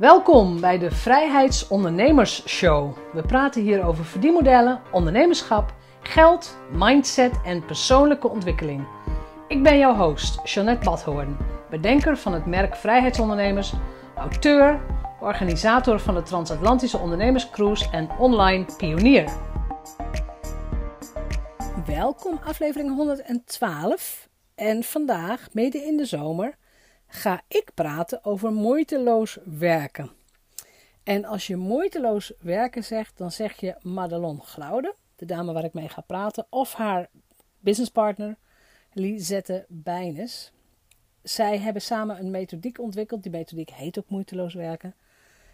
Welkom bij de Vrijheidsondernemers Show. We praten hier over verdienmodellen, ondernemerschap, geld, mindset en persoonlijke ontwikkeling. Ik ben jouw host, Jeanette Badhoorn, bedenker van het merk Vrijheidsondernemers, auteur, organisator van de Transatlantische Ondernemerscruise en online pionier. Welkom aflevering 112 en vandaag, midden in de zomer, ga ik praten over moeiteloos werken. En als je moeiteloos werken zegt, dan zeg je Madelon Glaude, de dame waar ik mee ga praten, of haar businesspartner Lisette Bijnes. Zij hebben samen een methodiek ontwikkeld. Die methodiek heet ook moeiteloos werken.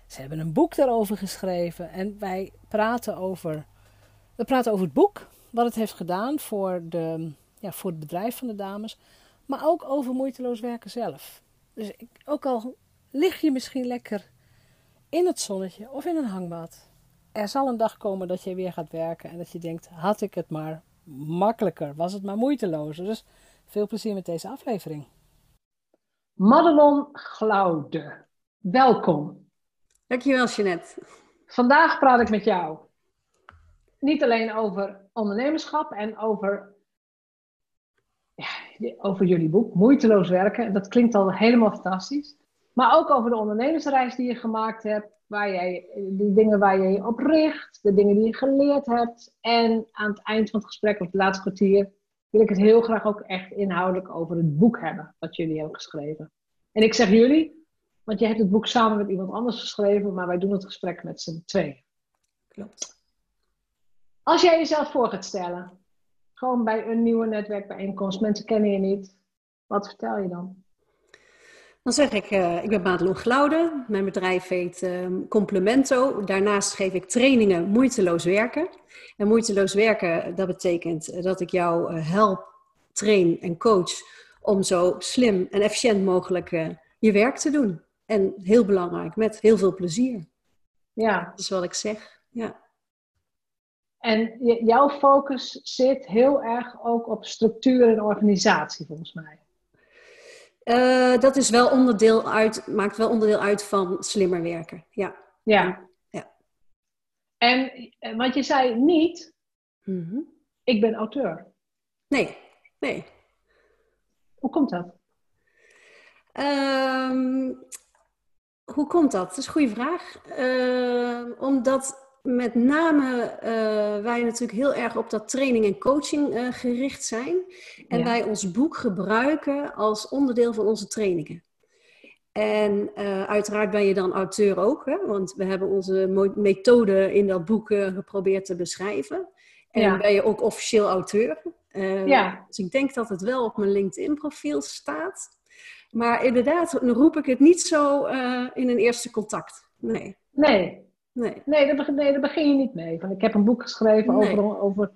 Ze hebben een boek daarover geschreven en wij praten over, we praten over het boek, wat het heeft gedaan voor, de, ja, voor het bedrijf van de dames, maar ook over moeiteloos werken zelf. Dus ik, ook al lig je misschien lekker in het zonnetje of in een hangbad, er zal een dag komen dat je weer gaat werken en dat je denkt: had ik het maar makkelijker, was het maar moeitelozer. Dus veel plezier met deze aflevering. Madelon Glaude, welkom. Dankjewel, Jeanette. Vandaag praat ik met jou niet alleen over ondernemerschap en over ja, over jullie boek, Moeiteloos Werken. Dat klinkt al helemaal fantastisch. Maar ook over de ondernemersreis die je gemaakt hebt, waar jij, de dingen waar je je op richt, de dingen die je geleerd hebt. En aan het eind van het gesprek, of het laatste kwartier, wil ik het heel graag ook echt inhoudelijk over het boek hebben, wat jullie hebben geschreven. En ik zeg jullie, want je hebt het boek samen met iemand anders geschreven, maar wij doen het gesprek met z'n tweeën. Klopt. Als jij jezelf voor gaat stellen, gewoon bij een nieuwe netwerkbijeenkomst. Mensen kennen je niet. Wat vertel je dan? Dan zeg ik, uh, ik ben Madelon Glaude. Mijn bedrijf heet uh, Complemento. Daarnaast geef ik trainingen moeiteloos werken. En moeiteloos werken, dat betekent dat ik jou uh, help, train en coach om zo slim en efficiënt mogelijk je werk te doen. En heel belangrijk, met heel veel plezier. Ja. Dat is wat ik zeg, ja. En jouw focus zit heel erg ook op structuur en organisatie, volgens mij. Uh, dat is wel onderdeel uit, maakt wel onderdeel uit van slimmer werken. Ja. Ja. ja. En eh, want je zei niet, mm -hmm. ik ben auteur. Nee, nee. Hoe komt dat? Um, hoe komt dat? Dat is een goede vraag. Uh, omdat met name uh, wij natuurlijk heel erg op dat training en coaching uh, gericht zijn. En ja. wij ons boek gebruiken als onderdeel van onze trainingen. En uh, uiteraard ben je dan auteur ook, hè? want we hebben onze methode in dat boek geprobeerd te beschrijven. En ja. ben je ook officieel auteur. ja. Dus ik denk dat het wel op mijn LinkedIn-profiel staat. Maar inderdaad, dan roep ik het niet zo in een eerste contact. Nee. Nee, Nee. Nee, daar, nee, daar begin je niet mee. Van, ik heb een boek geschreven nee. over, over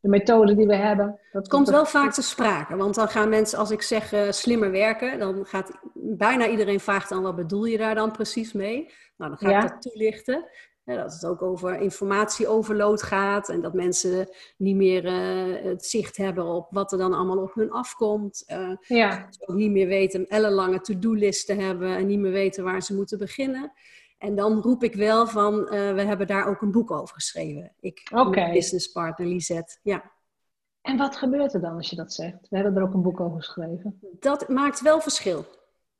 de methode die we hebben. Dat komt wel vaak te sprake. Want dan gaan mensen, als ik zeg uh, slimmer werken, dan gaat bijna iedereen vraagt dan wat bedoel je daar dan precies mee? Nou, dan ga ja. ik dat toelichten. Ja, dat het ook over informatieoverload gaat en dat mensen niet meer uh, het zicht hebben op wat er dan allemaal op hun afkomt. Uh, ja. Dat ze ook niet meer weten ellenlange to-do-listen hebben en niet meer weten waar ze moeten beginnen. En dan roep ik wel van, uh, we hebben daar ook een boek over geschreven. Ik, okay. mijn businesspartner Lisette, ja. En wat gebeurt er dan als je dat zegt? We hebben er ook een boek over geschreven. Dat maakt wel verschil,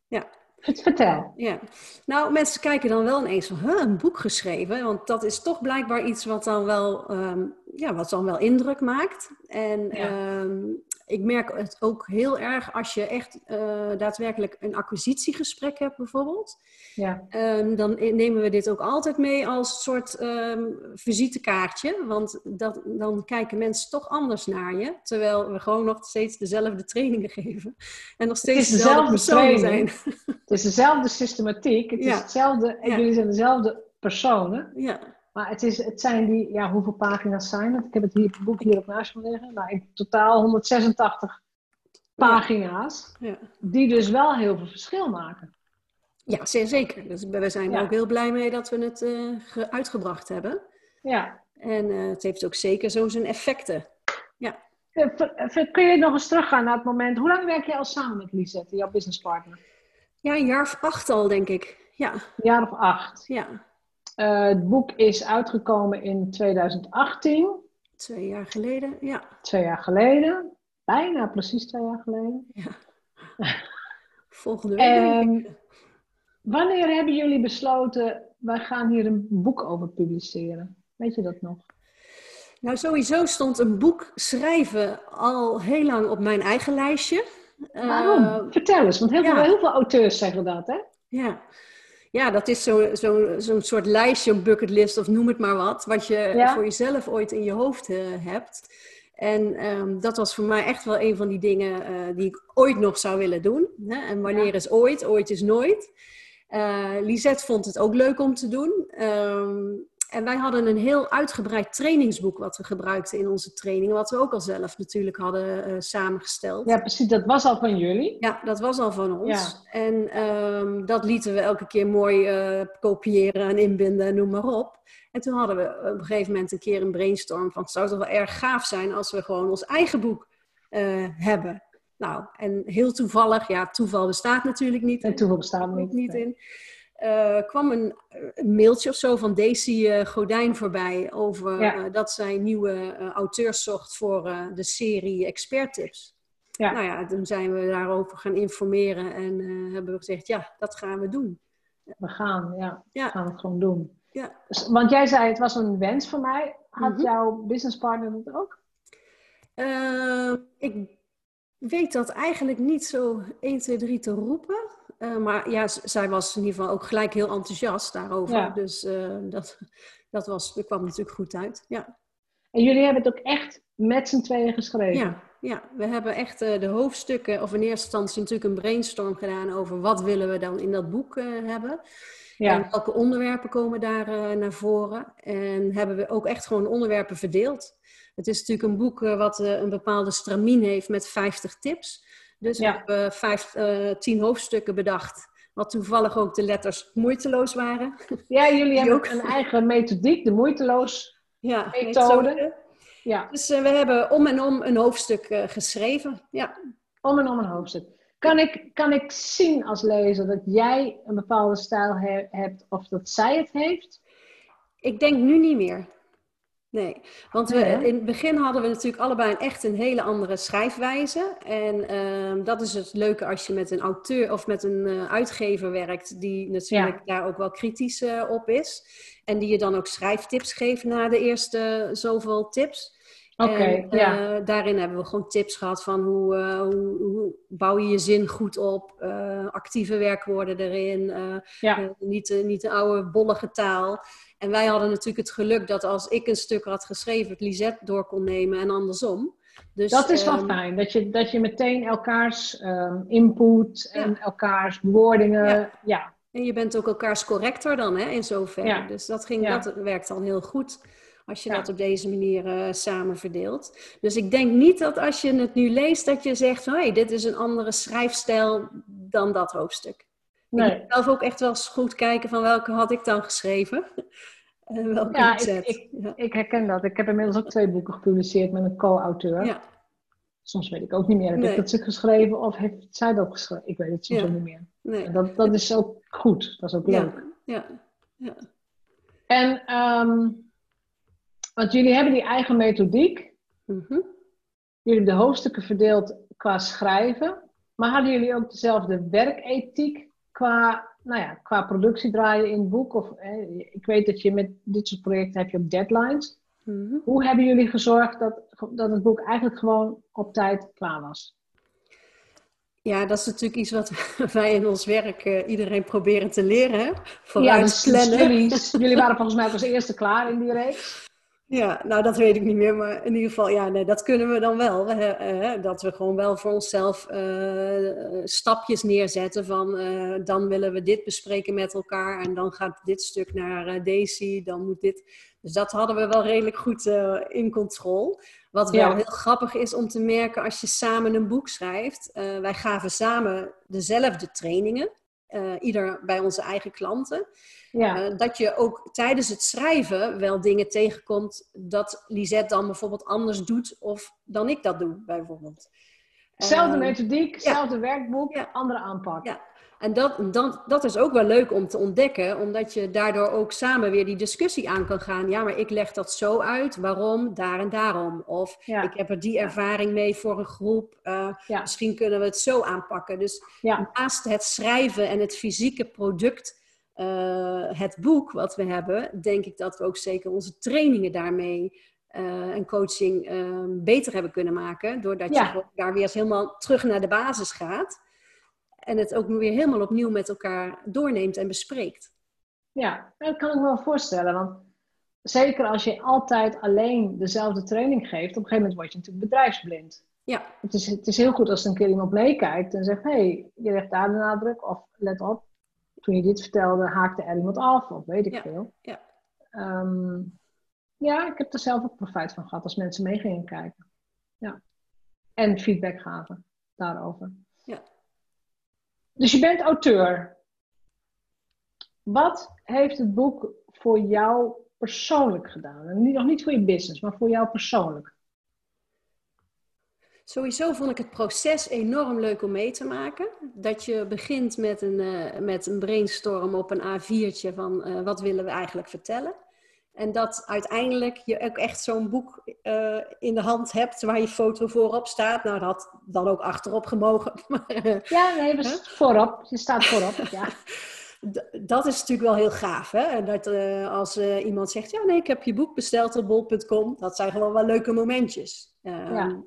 ja. Vertel. Ja. Nou, mensen kijken dan wel ineens van, huh, een boek geschreven? Want dat is toch blijkbaar iets wat dan wel, um, ja, wat dan wel indruk maakt. En ja. um, ik merk het ook heel erg als je echt uh, daadwerkelijk een acquisitiegesprek hebt, bijvoorbeeld. Ja. Um, dan nemen we dit ook altijd mee als soort um, visitekaartje. Want dat, dan kijken mensen toch anders naar je. Terwijl we gewoon nog steeds dezelfde trainingen geven. En nog steeds dezelfde zijn. Het is dezelfde systematiek. Het ja. is hetzelfde, en ja. jullie zijn dezelfde personen. Ja. Maar het, is, het zijn die, ja, hoeveel pagina's zijn het? Ik heb het, hier, het boek hier op naast me liggen. Nou, in totaal 186 pagina's. Ja. Die dus wel heel veel verschil maken. Ja, zeer zeker. Dus we zijn er ook heel blij mee dat we het uh, uitgebracht hebben. Ja. En uh, het heeft ook zeker zo zijn effecten. Ja. Kun je nog eens teruggaan naar het moment... Hoe lang werk je al samen met Lisette, jouw businesspartner? Ja, een jaar of acht al, denk ik. Ja. Een jaar of acht. Ja. Uh, het boek is uitgekomen in 2018. Twee jaar geleden, ja. Twee jaar geleden. Bijna precies twee jaar geleden. Ja. Volgende week. En wanneer hebben jullie besloten, wij gaan hier een boek over publiceren? Weet je dat nog? Nou, sowieso stond een boek schrijven al heel lang op mijn eigen lijstje. Waarom? Uh, Vertel eens, want heel, ja. veel, heel veel auteurs zeggen dat, hè? Ja, ja dat is zo'n zo, zo soort lijstje, een bucketlist of noem het maar wat, wat je ja? voor jezelf ooit in je hoofd uh, hebt. En um, dat was voor mij echt wel een van die dingen uh, die ik ooit nog zou willen doen. Hè? En wanneer ja. is ooit? Ooit is nooit. Lisette vond het ook leuk om te doen. Um, en wij hadden een heel uitgebreid trainingsboek wat we gebruikten in onze trainingen, wat we ook al zelf natuurlijk hadden uh, samengesteld. Ja, precies, dat was al van jullie. Ja, dat was al van ons. Ja. En um, dat lieten we elke keer mooi uh, kopiëren en inbinden en noem maar op. En toen hadden we op een gegeven moment een keer een brainstorm van het zou toch wel erg gaaf zijn als we gewoon ons eigen boek uh, hebben. Nou, en heel toevallig, ja, toeval bestaat natuurlijk niet. En toeval bestaat niet, niet in. Uh, kwam een, een, mailtje of zo van Daisy uh, Godijn voorbij over ja. uh, dat zij nieuwe auteurs zocht voor de serie Expert Tips. Ja. Nou ja, toen zijn we daarover gaan informeren en hebben we gezegd, ja, dat gaan we doen. We gaan, ja, ja. we gaan het gewoon doen. Ja. Want jij zei, het was een wens van mij. Had mm -hmm. jouw businesspartner dat ook? ik weet dat eigenlijk niet zo 1, 2, 3 te roepen. Uh, maar ja, zij was in ieder geval ook gelijk heel enthousiast daarover. Ja. Dus uh, dat, dat, was, dat kwam natuurlijk goed uit. Ja. En jullie hebben het ook echt met z'n tweeën geschreven? Ja, ja. we hebben echt uh, de hoofdstukken, of in eerste instantie natuurlijk een brainstorm gedaan over wat willen we dan in dat boek hebben. Ja. En welke onderwerpen komen daar naar voren. En hebben we ook echt gewoon onderwerpen verdeeld. Het is natuurlijk een boek wat een bepaalde stramien heeft met 50 tips. Dus ja. we hebben vijf, uh, tien hoofdstukken bedacht. Wat toevallig ook de letters moeiteloos waren. Ja, jullie hebben ook een eigen methodiek, de moeiteloos ja, methode. methode. Ja. Dus uh, we hebben om en om een hoofdstuk uh, geschreven. Ja. Om en om een hoofdstuk. Kan ik, kan ik zien als lezer dat jij een bepaalde stijl he hebt of dat zij het heeft? Ik denk nu niet meer. Nee, want we, in het begin hadden we natuurlijk allebei een, echt een hele andere schrijfwijze. En uh, dat is het leuke als je met een auteur of met een uh, uitgever werkt, die natuurlijk ja. daar ook wel kritisch uh, op is. En die je dan ook schrijftips geeft na de eerste zoveel tips. Oké, okay, ja. daarin hebben we gewoon tips gehad van hoe, hoe, hoe bouw je je zin goed op, actieve werkwoorden erin, ja. niet, niet de oude bollige taal. En wij hadden natuurlijk het geluk dat als ik een stuk had geschreven, het Lisette door kon nemen en andersom. Dus, dat is wel um, fijn, dat je, dat je meteen elkaars um, input en ja. elkaars bewoordingen. Ja. ja. En je bent ook elkaars corrector dan, hè, in zoverre. Ja. Dus dat, ging, dat werkt dan heel goed als je dat op deze manier uh, samen verdeelt. Dus ik denk niet dat als je het nu leest, dat je zegt hé, hey, dit is een andere schrijfstijl dan dat hoofdstuk. Nee. Ik moet zelf ook echt wel eens goed kijken van welke had ik dan geschreven. En welke ja, ik, ik, ja. ik, herken dat. Ik heb inmiddels ook twee boeken gepubliceerd met een co-auteur. Ja. Soms weet ik ook niet meer. Heb nee. ik dat stuk geschreven of heeft zij dat geschreven? Ik weet het soms ook niet meer. Nee. Dat, dat is ook goed. Dat is ook leuk. Ja. ja. En, um, want jullie hebben die eigen methodiek. Mm -hmm. Jullie hebben de hoofdstukken verdeeld qua schrijven. Maar hadden jullie ook dezelfde werkethiek qua, nou ja, qua productie draaien in het boek? Of, ik weet dat je met dit soort projecten heb je ook deadlines. Mm-hmm. Hoe hebben jullie gezorgd dat, dat het boek eigenlijk gewoon op tijd klaar was? Ja, dat is natuurlijk iets wat wij in ons werk uh, iedereen proberen te leren. Hè? Ja, dus, dus jullie, jullie waren volgens mij als eerste klaar in die reeks. Ja, nou dat weet ik niet meer, maar in ieder geval, ja, nee, dat kunnen we dan wel. Uh, dat we gewoon wel voor onszelf uh, stapjes neerzetten van uh, dan willen we dit bespreken met elkaar en dan gaat dit stuk naar Daisy, dan moet dit. Dus dat hadden we wel redelijk goed in controle. Wat wel ja. heel grappig is om te merken als je samen een boek schrijft. wij gaven samen dezelfde trainingen, ieder bij onze eigen klanten. Ja. Uh, dat je ook tijdens het schrijven wel dingen tegenkomt dat Lisette dan bijvoorbeeld anders doet of dan ik dat doe, bijvoorbeeld. Zelfde uh, methodiek, zelfde ja. werkboek, ja. andere aanpak. Ja. En dat, dat, dat is ook wel leuk om te ontdekken, omdat je daardoor ook samen weer die discussie aan kan gaan. Ja, maar ik leg dat zo uit, waarom, daar en daarom. Of ik heb er die ervaring mee voor een groep. Uh, Misschien kunnen we het zo aanpakken. Dus naast het schrijven en het fysieke product, uh, het boek wat we hebben, denk ik dat we ook zeker onze trainingen daarmee uh, en coaching ehm, beter hebben kunnen maken. Doordat je daar weer eens helemaal terug naar de basis gaat. En het ook weer helemaal opnieuw met elkaar doorneemt en bespreekt. Ja, dat kan ik me wel voorstellen. Want zeker als je altijd alleen dezelfde training geeft, op een gegeven moment word je natuurlijk bedrijfsblind. Ja. Het is, het is heel goed als er een keer iemand meekijkt en zegt: hé, hey, je legt daar de nadruk. Of let op, toen je dit vertelde, haakte er iemand af, of weet ik veel. Ja. Ehm, ja, ik heb er zelf ook profijt van gehad als mensen mee gingen kijken. Ja. En feedback gaven daarover. Ja. Dus je bent auteur. Wat heeft het boek voor jou persoonlijk gedaan? En nog niet voor je business, maar voor jou persoonlijk. Sowieso vond ik het proces enorm leuk om mee te maken. Dat je begint met een, uh, met een brainstorm op een A4'tje van uh, wat willen we eigenlijk vertellen. En dat uiteindelijk je ook echt zo'n boek uh, in de hand hebt waar je foto voorop staat. Nou, dat had dan ook achterop gemogen. ja, nee, was voorop. Je staat voorop, ja. dat is natuurlijk wel heel gaaf. Hè? Dat uh, als uh, iemand zegt, ja nee, ik heb je boek besteld op bol.com. Dat zijn gewoon wel leuke momentjes. Uh, ja.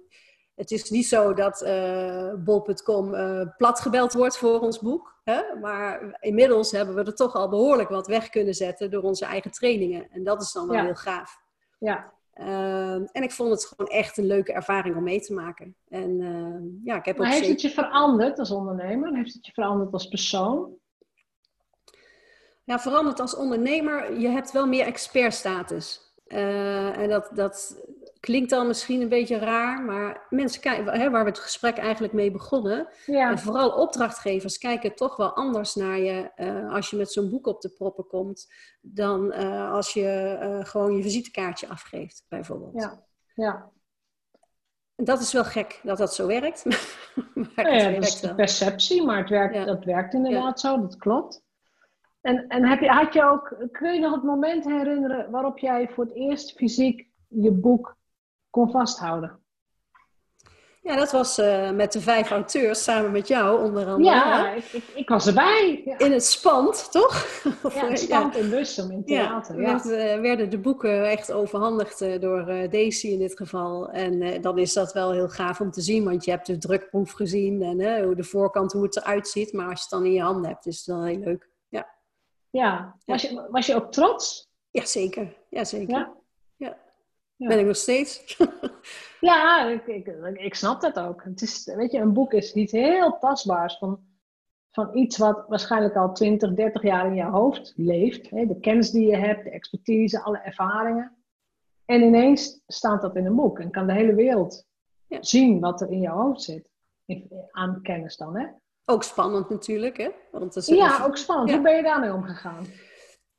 Het is niet zo dat uh, bol.com uh, platgebeld wordt voor ons boek. Hè? Maar inmiddels hebben we er toch al behoorlijk wat weg kunnen zetten door onze eigen trainingen. En dat is dan wel heel gaaf. Ja. Uh, en ik vond het gewoon echt een leuke ervaring om mee te maken. En, ja, ik heb maar heeft het je veranderd als ondernemer? Heeft het je veranderd als persoon? Ja, veranderd als ondernemer. Je hebt wel meer expertstatus. Uh, en dat, dat, klinkt dan misschien een beetje raar, maar mensen kijken, hè, waar we het gesprek eigenlijk mee begonnen. Ja. En vooral opdrachtgevers kijken toch wel anders naar je uh, als je met zo'n boek op de proppen komt, dan uh, als je uh, gewoon je visitekaartje afgeeft, bijvoorbeeld. Ja. ja. Dat is wel gek dat dat zo werkt. maar ja, dat is de perceptie, maar het werkt, dat werkt inderdaad zo, dat klopt. En, en heb je, had je ook, kun je nog het moment herinneren waarop jij voor het eerst fysiek je boek kon vasthouden. Ja, dat was uh, met de vijf auteurs samen met jou onder andere. Ja, ik, ik, ik, was erbij. Ja. In het spand, toch? Ja, het spand in Bussum in theater. Ja, ja. Uh, werden de boeken echt overhandigd uh, door Daisy in dit geval. En dan is dat wel heel gaaf om te zien, want je hebt de drukproef gezien en hoe de voorkant, hoe het eruit ziet. Maar als je het dan in je handen hebt, is het wel heel leuk. Ja, ja. Was, je, was je ook trots? Ja, zeker. Ja, zeker. Ja? Ben ik nog steeds. ja, ik, ik, ik, snap dat ook. Het is, weet je, een boek is iets heel tastbaars van, van iets wat waarschijnlijk al 20, 30 jaar in je hoofd leeft. Hè? De kennis die je hebt, de expertise, alle ervaringen. En ineens staat dat in een boek en kan de hele wereld ja. zien wat er in je hoofd zit. Aan kennis dan, hè? Ook spannend natuurlijk, hè? Want ja, ook spannend. Hoe ben je daarmee omgegaan?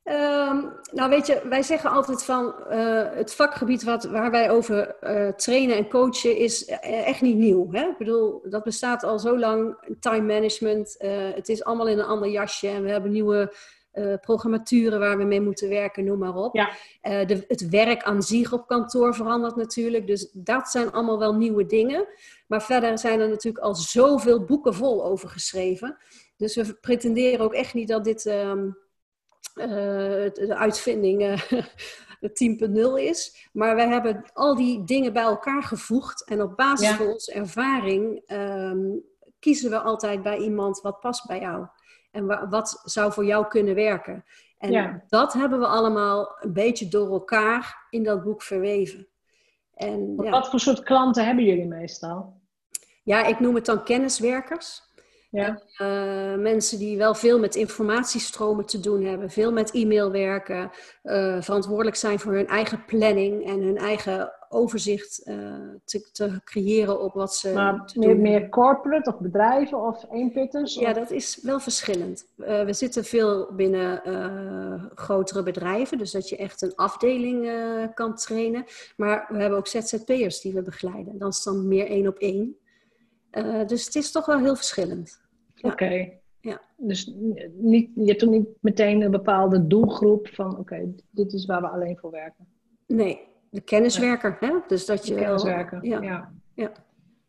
Um, nou weet je, wij zeggen altijd van uh, het vakgebied wat, waar wij over uh, trainen en coachen is eh, echt niet nieuw. Hè? Ik bedoel, dat bestaat al zo lang, time management. Uh, het is allemaal in een ander jasje en we hebben nieuwe programmaturen waar we mee moeten werken, noem maar op. Ja. De, het werk aan zich op kantoor verandert natuurlijk, dus dat zijn allemaal wel nieuwe dingen. Maar verder zijn er natuurlijk al zoveel boeken vol over geschreven. Dus we pretenderen ook echt niet dat dit... Um, uh, de uitvinding uh, 10.0 is. Maar wij hebben al die dingen bij elkaar gevoegd. En op basis van onze ervaring um, kiezen we altijd bij iemand wat past bij jou. En wat zou voor jou kunnen werken. En ja. dat hebben we allemaal een beetje door elkaar in dat boek verweven. En, ja. Wat voor soort klanten hebben jullie meestal? Ja, ik noem het dan kenniswerkers. Ja. Uh, mensen die wel veel met informatiestromen te doen hebben, veel met e-mail werken, uh, verantwoordelijk zijn voor hun eigen planning en hun eigen overzicht uh, te, te, creëren op wat ze. Maar meer, meer, corporate of bedrijven of eenpitters? Ja, dat is wel verschillend. we zitten veel binnen grotere bedrijven, dus dat je echt een afdeling kan trainen. Maar we hebben ook ZZP'ers die we begeleiden. Dan is het dan meer één op één. Dus het is toch wel heel verschillend. Oké. Ja. Dus niet, je hebt toen niet meteen een bepaalde doelgroep van oké, dit is waar we alleen voor werken. Nee, de kenniswerker. Hè? Dus dat je de kenniswerker, ja. ja. ja.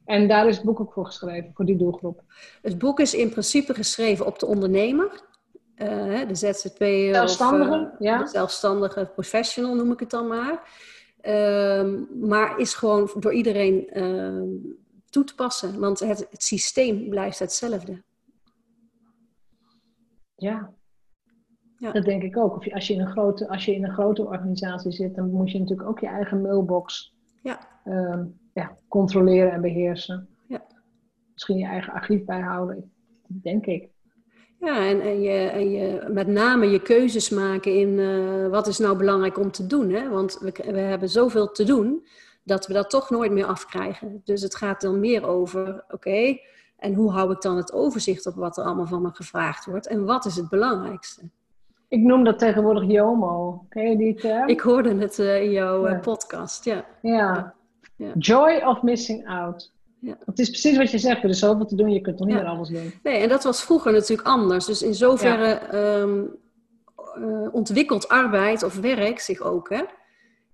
En daar is het boek ook voor geschreven, voor die doelgroep. Het boek is in principe geschreven op de ondernemer. Uh, de ZZP'er zelfstandige, of uh, ja. de zelfstandige professional noem ik het dan maar. Uh, maar is gewoon door iedereen ehm, toe te passen, want het, het systeem blijft hetzelfde. Ja. ja, dat denk ik ook. Of als, je in een grote, als je in een grote organisatie zit, dan moet je natuurlijk ook je eigen mailbox ja. Ehm, ja, controleren en beheersen. Ja. Misschien je eigen archief bijhouden, denk ik. Ja, en, en, je, en je met name je keuzes maken in uh, wat is nou belangrijk om te doen. Hè? Want we, we hebben zoveel te doen dat we dat toch nooit meer afkrijgen. Dus het gaat dan meer over, oké, en hoe hou ik dan het overzicht op wat er allemaal van me gevraagd wordt? En wat is het belangrijkste? Ik noem dat tegenwoordig JOMO. Ken je die term? Ik hoorde het uh, in jouw ja. podcast, ja. ja. ja. Joy of missing out. Ja. Het is precies wat je zegt, er is zoveel te doen, je kunt toch niet meer alles doen. Nee, en dat was vroeger natuurlijk anders. Dus in zoverre um, uh, ontwikkelt arbeid of werk zich ook, hè?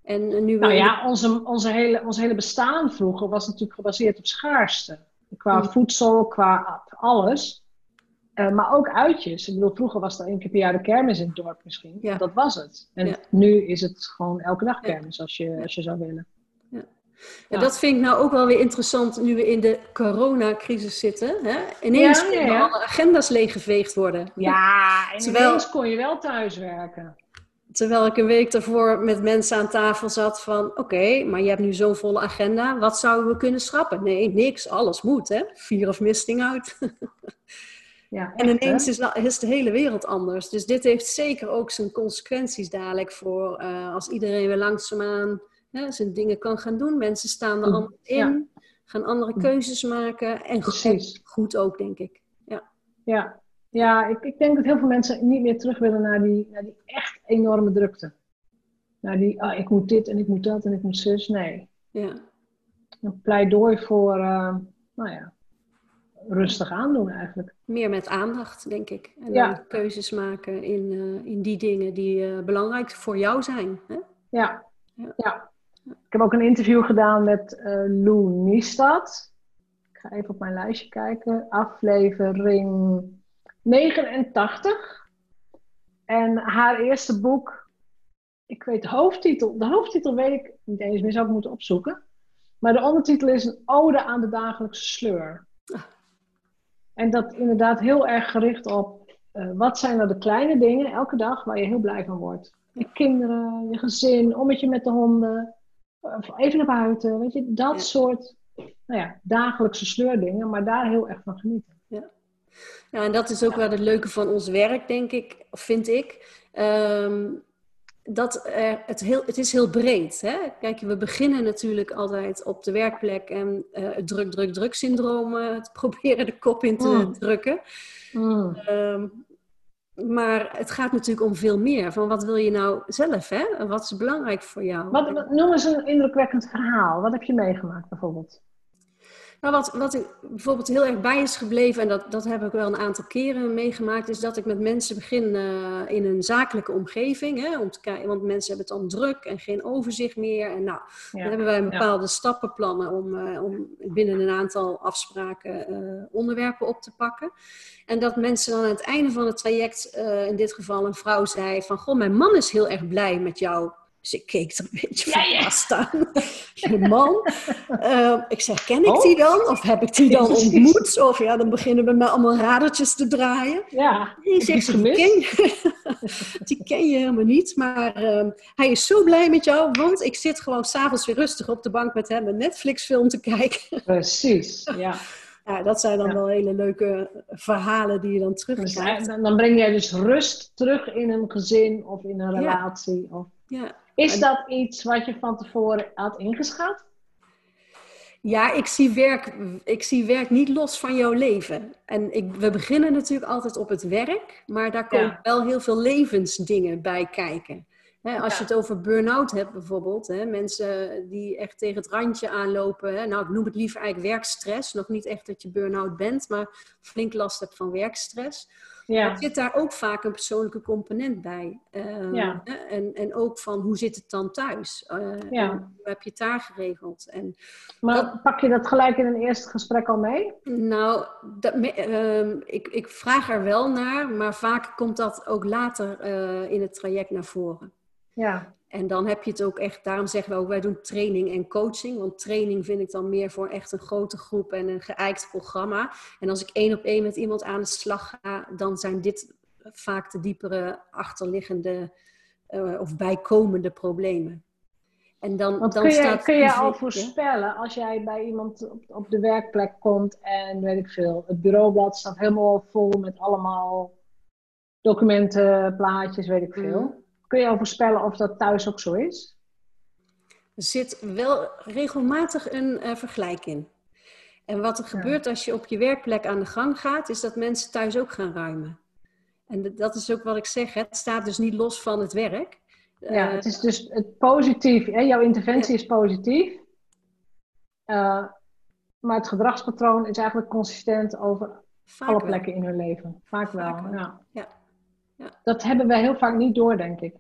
En nu nou ja, onze, onze, hele, onze hele bestaan vroeger was natuurlijk gebaseerd op schaarste. Qua voedsel, qua alles. Uh, maar ook uitjes. Ik bedoel, vroeger was er één keer per jaar de kermis in het dorp misschien. Ja. Dat was het. En Ja. nu is het gewoon elke dag kermis als je, als je zou willen. En dat vind ik nou ook wel weer interessant nu we in de coronacrisis zitten. Hè? Ineens Ja, ja, kunnen ja. alle agenda's leeggeveegd worden. Ja, en Terwijl- ineens kon je wel thuiswerken. Terwijl ik een week daarvoor met mensen aan tafel zat van... Oké, maar je hebt nu zo'n volle agenda. Wat zouden we kunnen schrappen? Nee, niks. Alles moet, hè? Fear of missing out. Ja, En echt, ineens is, is de hele wereld anders. Dus dit heeft zeker ook zijn consequenties dadelijk voor eh, als iedereen weer langzaamaan hè, zijn dingen kan gaan doen. Mensen staan er Mm, anders in, ja. gaan andere keuzes maken. En goed, goed ook, denk ik. Ja, ja ik, ik denk dat heel veel mensen niet meer terug willen naar die, naar die echt enorme drukte. Naar die, ah, ik moet dit en ik moet dat en ik moet zus. Nee, Ja, een pleidooi voor, eh, nou ja, rustig aandoen eigenlijk. meer met aandacht, denk ik. En Ja. dan keuzes maken in, eh, in die dingen die eh, belangrijk voor jou zijn. Hè? Ja. Ja. ja. Ik heb ook een interview gedaan met Lou Niestad. Ik ga even op mijn lijstje kijken. Aflevering 89. En haar eerste boek, ik weet de hoofdtitel. De hoofdtitel weet ik niet eens meer, zou ik moeten opzoeken. Maar de ondertitel is een ode aan de dagelijkse sleur. En dat inderdaad heel erg gericht op eh, wat zijn nou de kleine dingen elke dag waar je heel blij van wordt. Je kinderen, je gezin, ommetje met de honden, even naar buiten, weet je, dat Ja. soort nou ja, dagelijkse sleurdingen, maar daar heel erg van genieten. Ja, en dat is ook wel het leuke van ons werk, denk ik, of vind ik. Ehm, dat er, het, heel, het is heel breed. Hè? Kijk, we beginnen natuurlijk altijd op de werkplek en eh, het druk, druk, druk syndroom eh, te proberen de kop in te Mm. drukken. Ehm, maar het gaat natuurlijk om veel meer. Van wat wil je nou zelf? Hè? Wat is belangrijk voor jou? Wat, wat- noem eens een indrukwekkend verhaal. Wat heb je meegemaakt bijvoorbeeld? Nou, wat, wat ik bijvoorbeeld heel erg bij is gebleven, en dat, dat heb ik wel een aantal keren meegemaakt, is dat ik met mensen begin eh, in een zakelijke omgeving. Hè, om te kijken, want mensen hebben het dan druk en geen overzicht meer. En nou, dan hebben wij bepaalde stappenplannen om, eh, om binnen een aantal afspraken eh, onderwerpen op te pakken. En dat mensen dan aan het einde van het traject, in dit geval een vrouw, zei van, goh, mijn man is heel erg blij met jou. Dus ik keek er een beetje Ja, ja. verbaasd aan. Je man? Eh, ik zeg, ken ik Oh. die dan? Of heb ik die dan ontmoet? Of ja, dan beginnen we met allemaal radertjes te draaien. Ja, je zegt die gemist? ken, je, die ken je helemaal niet. Maar ehm, hij is zo blij met jou, want ik zit gewoon s'avonds weer rustig op de bank met hem een Netflix-film te kijken. precies. Ja. Ja, dat zijn dan Ja. wel hele leuke verhalen die je dan Dus, terugkrijgt. dan dan breng jij dus rust terug in een gezin of in een Ja. relatie. Of... Ja. Is dat iets wat je van tevoren had ingeschat? Ja, ik zie, werk, ik zie werk niet los van jouw leven. En ik, we beginnen natuurlijk altijd op het werk, maar daar komen Ja. wel heel veel levensdingen bij kijken. als je het over burn-out hebt bijvoorbeeld, mensen die echt tegen het randje aanlopen. Nou, ik noem het liever eigenlijk werkstress. Nog niet echt dat je burn-out bent, maar flink last hebt van werkstress. Ja. Er zit daar ook vaak een persoonlijke component bij. Uh, ja. en, en ook van hoe zit het dan thuis? Uh, ja. Hoe heb je het daar geregeld? En maar pak je dat gelijk in een eerste gesprek al mee? Nou, dat, uh, ik, ik vraag er wel naar, maar vaak komt dat ook later eh, in het traject naar voren. Ja. En dan heb je het ook echt, daarom zeggen we ook, wij doen training en coaching. Want training vind ik dan meer voor echt een grote groep en een geëikt programma. En als ik één op één met iemand aan de slag ga, dan zijn dit vaak de diepere achterliggende uh, of bijkomende problemen. En dan, dan kun je, staat kun je al voorspellen als jij bij iemand op, op, de werkplek komt en weet ik veel, het bureaublad staat helemaal vol met allemaal documenten, plaatjes, weet ik veel. Mm. Kun je al voorspellen of dat thuis ook zo is? Er zit wel regelmatig een uh, vergelijk in. En wat er gebeurt als je op je werkplek aan de gang gaat, is dat mensen thuis ook gaan ruimen. En dat is ook wat ik zeg, het staat dus niet los van het werk. Ja, het is dus het positief. Hè? Jouw interventie is positief. Uh, maar het gedragspatroon is eigenlijk consistent over alle plekken in hun leven. Vaak wel. Ja. ja. Ja. Dat hebben wij heel vaak niet door, denk ik.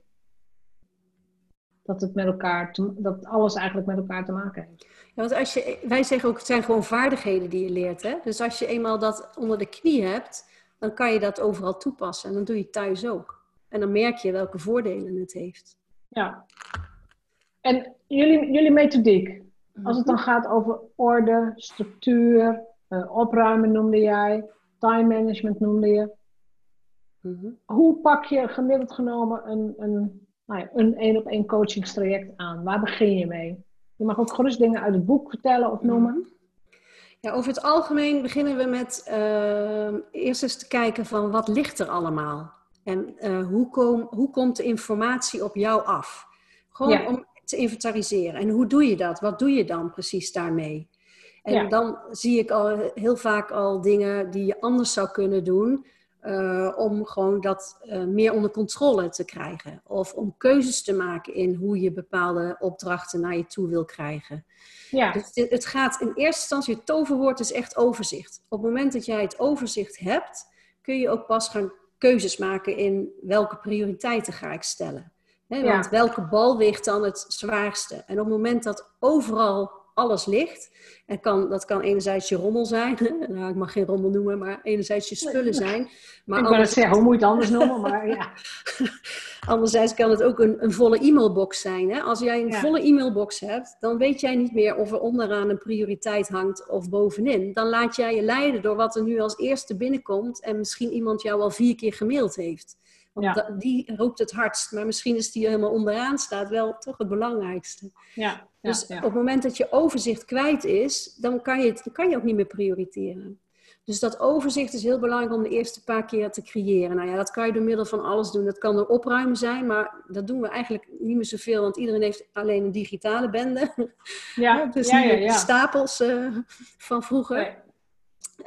Dat het met elkaar, dat alles eigenlijk met elkaar te maken heeft. Ja, want als je, wij zeggen ook, het zijn gewoon vaardigheden die je leert. Hè? Dus als je eenmaal dat onder de knie hebt, dan kan je dat overal toepassen. En dan doe je het thuis ook. En dan merk je welke voordelen het heeft. Ja. En jullie, jullie methodiek, als het dan gaat over orde, structuur, uh, opruimen noemde jij, time management noemde je. Mhm. Hoe pak je gemiddeld genomen een, een, nou ja, een één op één coachingstraject aan? Waar begin je mee? Je mag ook gerust dingen uit het boek vertellen of noemen. Mhm. Ja, over het algemeen beginnen we met uh, eerst eens te kijken van wat ligt er allemaal? En uh, hoe, kom, hoe komt de informatie op jou af? Gewoon om te inventariseren. En hoe doe je dat? Wat doe je dan precies daarmee? En dan zie ik al heel vaak al dingen die je anders zou kunnen doen. Uh, om gewoon dat uh, meer onder controle te krijgen. Of om keuzes te maken in hoe je bepaalde opdrachten naar je toe wil krijgen. Ja. Dus het, het gaat in eerste instantie, het toverwoord is echt overzicht. Op het moment dat jij het overzicht hebt, kun je ook pas gaan keuzes maken in welke prioriteiten ga ik stellen. He, want ja. welke bal weegt dan het zwaarste? En op het moment dat overal alles ligt. En kan, dat kan enerzijds je rommel zijn. nou, ik mag geen rommel noemen, maar enerzijds je spullen zijn. Maar ik anders... het zeggen, hoe moet je het anders noemen? Maar ja. Anderzijds kan het ook een, een volle e-mailbox zijn. Hè? Als jij een volle e-mailbox hebt, dan weet jij niet meer of er onderaan een prioriteit hangt of bovenin. Dan laat jij je leiden door wat er nu als eerste binnenkomt en misschien iemand jou al vier keer gemaild heeft. Want die roept het hardst, maar misschien is die helemaal onderaan staat wel toch het belangrijkste. Ja, dus op het moment dat je overzicht kwijt is, dan kan je, het, dan kan je ook niet meer prioriteren. Dus dat overzicht is heel belangrijk om de eerste paar keer te creëren. Nou ja, dat kan je door middel van alles doen. Dat kan door opruimen zijn, maar dat doen we eigenlijk niet meer zoveel, want iedereen heeft alleen een digitale bende. Ja, dus ja, ja, stapels uh, van vroeger.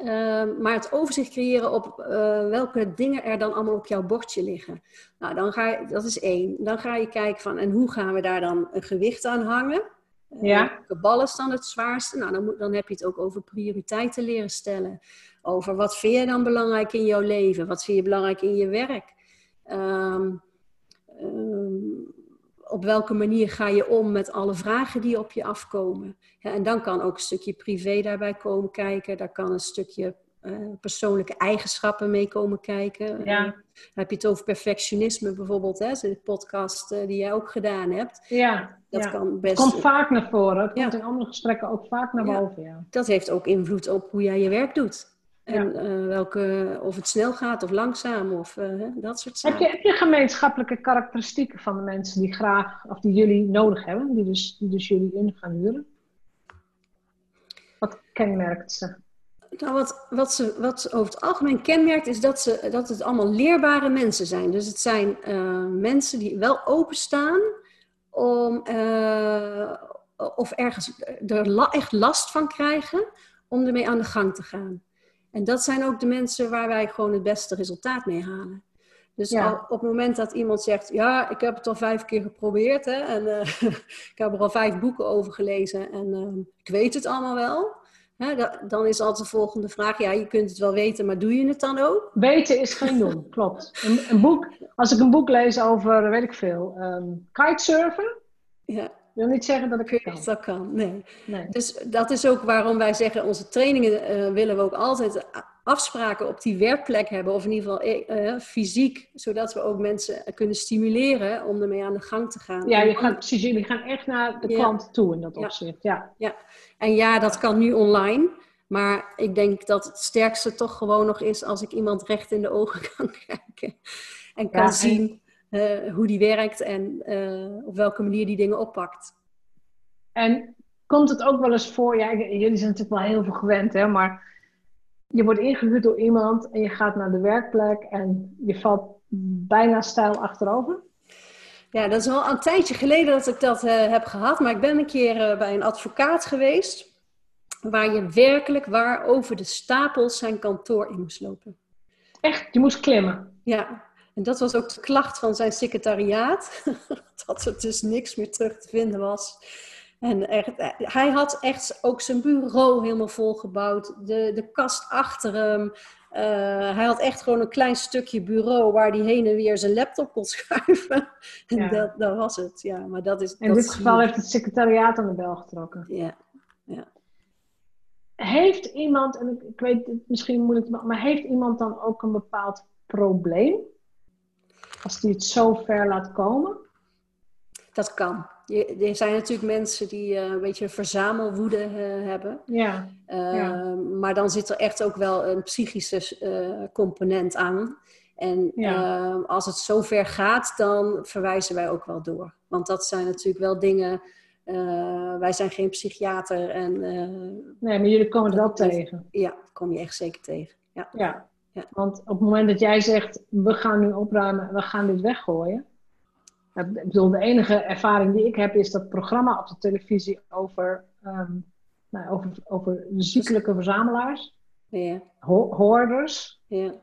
Ehm, maar het overzicht creëren op eh, welke dingen er dan allemaal op jouw bordje liggen. Nou, dan ga je, dat is één. Dan ga je kijken van, en hoe gaan we daar dan een gewicht aan hangen? Uh, ja. Welke bal is dan het zwaarste? Nou, dan, moet, dan heb je het ook over prioriteiten leren stellen. Over wat vind je dan belangrijk in jouw leven? Wat vind je belangrijk in je werk? Um, op welke manier ga je om met alle vragen die op je afkomen? Ja, en dan kan ook een stukje privé daarbij komen kijken. Daar kan een stukje uh, persoonlijke eigenschappen mee komen kijken. Ja. Uh, heb je het over perfectionisme bijvoorbeeld, hè? de podcast uh, die jij ook gedaan hebt. Ja, dat kan best. Het komt vaak naar voren. Het komt in andere gesprekken ook vaak naar boven. Ja. Dat heeft ook invloed op hoe jij je werk doet. En uh, welke, of het snel gaat of langzaam of uh, dat soort zaken. Heb je, heb je gemeenschappelijke karakteristieken van de mensen die graag, of die jullie nodig hebben, die dus, die dus jullie in gaan huren? Wat kenmerkt ze? Nou, wat, wat, ze, wat over het algemeen kenmerkt is dat, ze, dat het allemaal leerbare mensen zijn. Dus het zijn uh, mensen die wel openstaan om, of ergens er la, echt last van krijgen om ermee aan de gang te gaan. En dat zijn ook de mensen waar wij gewoon het beste resultaat mee halen. Dus op het moment dat iemand zegt, ja, ik heb het al vijf keer geprobeerd hè, en uh, ik heb er al vijf boeken over gelezen en uh, ik weet het allemaal wel. Hè, dan is altijd de volgende vraag, ja, je kunt het wel weten, maar doe je het dan ook? Weten is geen doen, klopt. Een, een, boek, als ik een boek lees over, weet ik veel, um, kitesurfen, ja. Wil niet zeggen dat ik het kan. Dat kan, nee. nee. Dus dat is ook waarom wij zeggen, onze trainingen uh, willen we ook altijd afspraken op die werkplek hebben, of in ieder geval uh, fysiek, zodat we ook mensen kunnen stimuleren om ermee aan de gang te gaan. Ja, je gaat, precies, jullie gaan echt naar de klant toe in dat opzicht. Ja. ja, en ja, dat kan nu online. Maar ik denk dat het sterkste toch gewoon nog is als ik iemand recht in de ogen kan kijken. En kan zien uh, hoe die werkt en uh, op welke manier die dingen oppakt. En komt het ook wel eens voor, ja, jullie zijn natuurlijk wel heel veel gewend, hè, maar je wordt ingehuurd door iemand en je gaat naar de werkplek en je valt bijna stijl achterover? Ja, dat is al een tijdje geleden dat ik dat uh, heb gehad, maar ik ben een keer bij een advocaat geweest waar je werkelijk waar over de stapels zijn kantoor in moest lopen. Echt? Je moest klimmen? Ja, en dat was ook de klacht van zijn secretariaat, dat er dus niks meer terug te vinden was. En echt, eh, hij had echt ook zijn bureau helemaal volgebouwd. De, de kast achter hem. Uh, hij had echt gewoon een klein stukje bureau waar hij heen en weer zijn laptop kon schuiven. En dat, dat, was het. Ja, maar dat is, In dit geval heeft het secretariaat aan de bel getrokken. Ja. ja. Heeft iemand, en ik, ik weet het misschien moeilijk, maar heeft iemand dan ook een bepaald probleem? Als die het zo ver laat komen? Dat kan. Er zijn natuurlijk mensen die uh, een beetje verzamelwoede uh, hebben. Ja. Uh, ja. Maar dan zit er echt ook wel een psychische component aan. En ja. als het zo ver gaat, dan verwijzen wij ook wel door. Want dat zijn natuurlijk wel dingen. wij zijn geen psychiater. En, nee, maar jullie komen er wel tegen. Ja, kom je echt zeker tegen. Ja. ja. Ja. Want op het moment dat jij zegt, we gaan nu opruimen, we gaan dit weggooien. Ik bedoel, de enige ervaring die ik heb is dat programma op de televisie over, um, nou, over, over ziekelijke verzamelaars. Ja. Ho hoorders. Ja.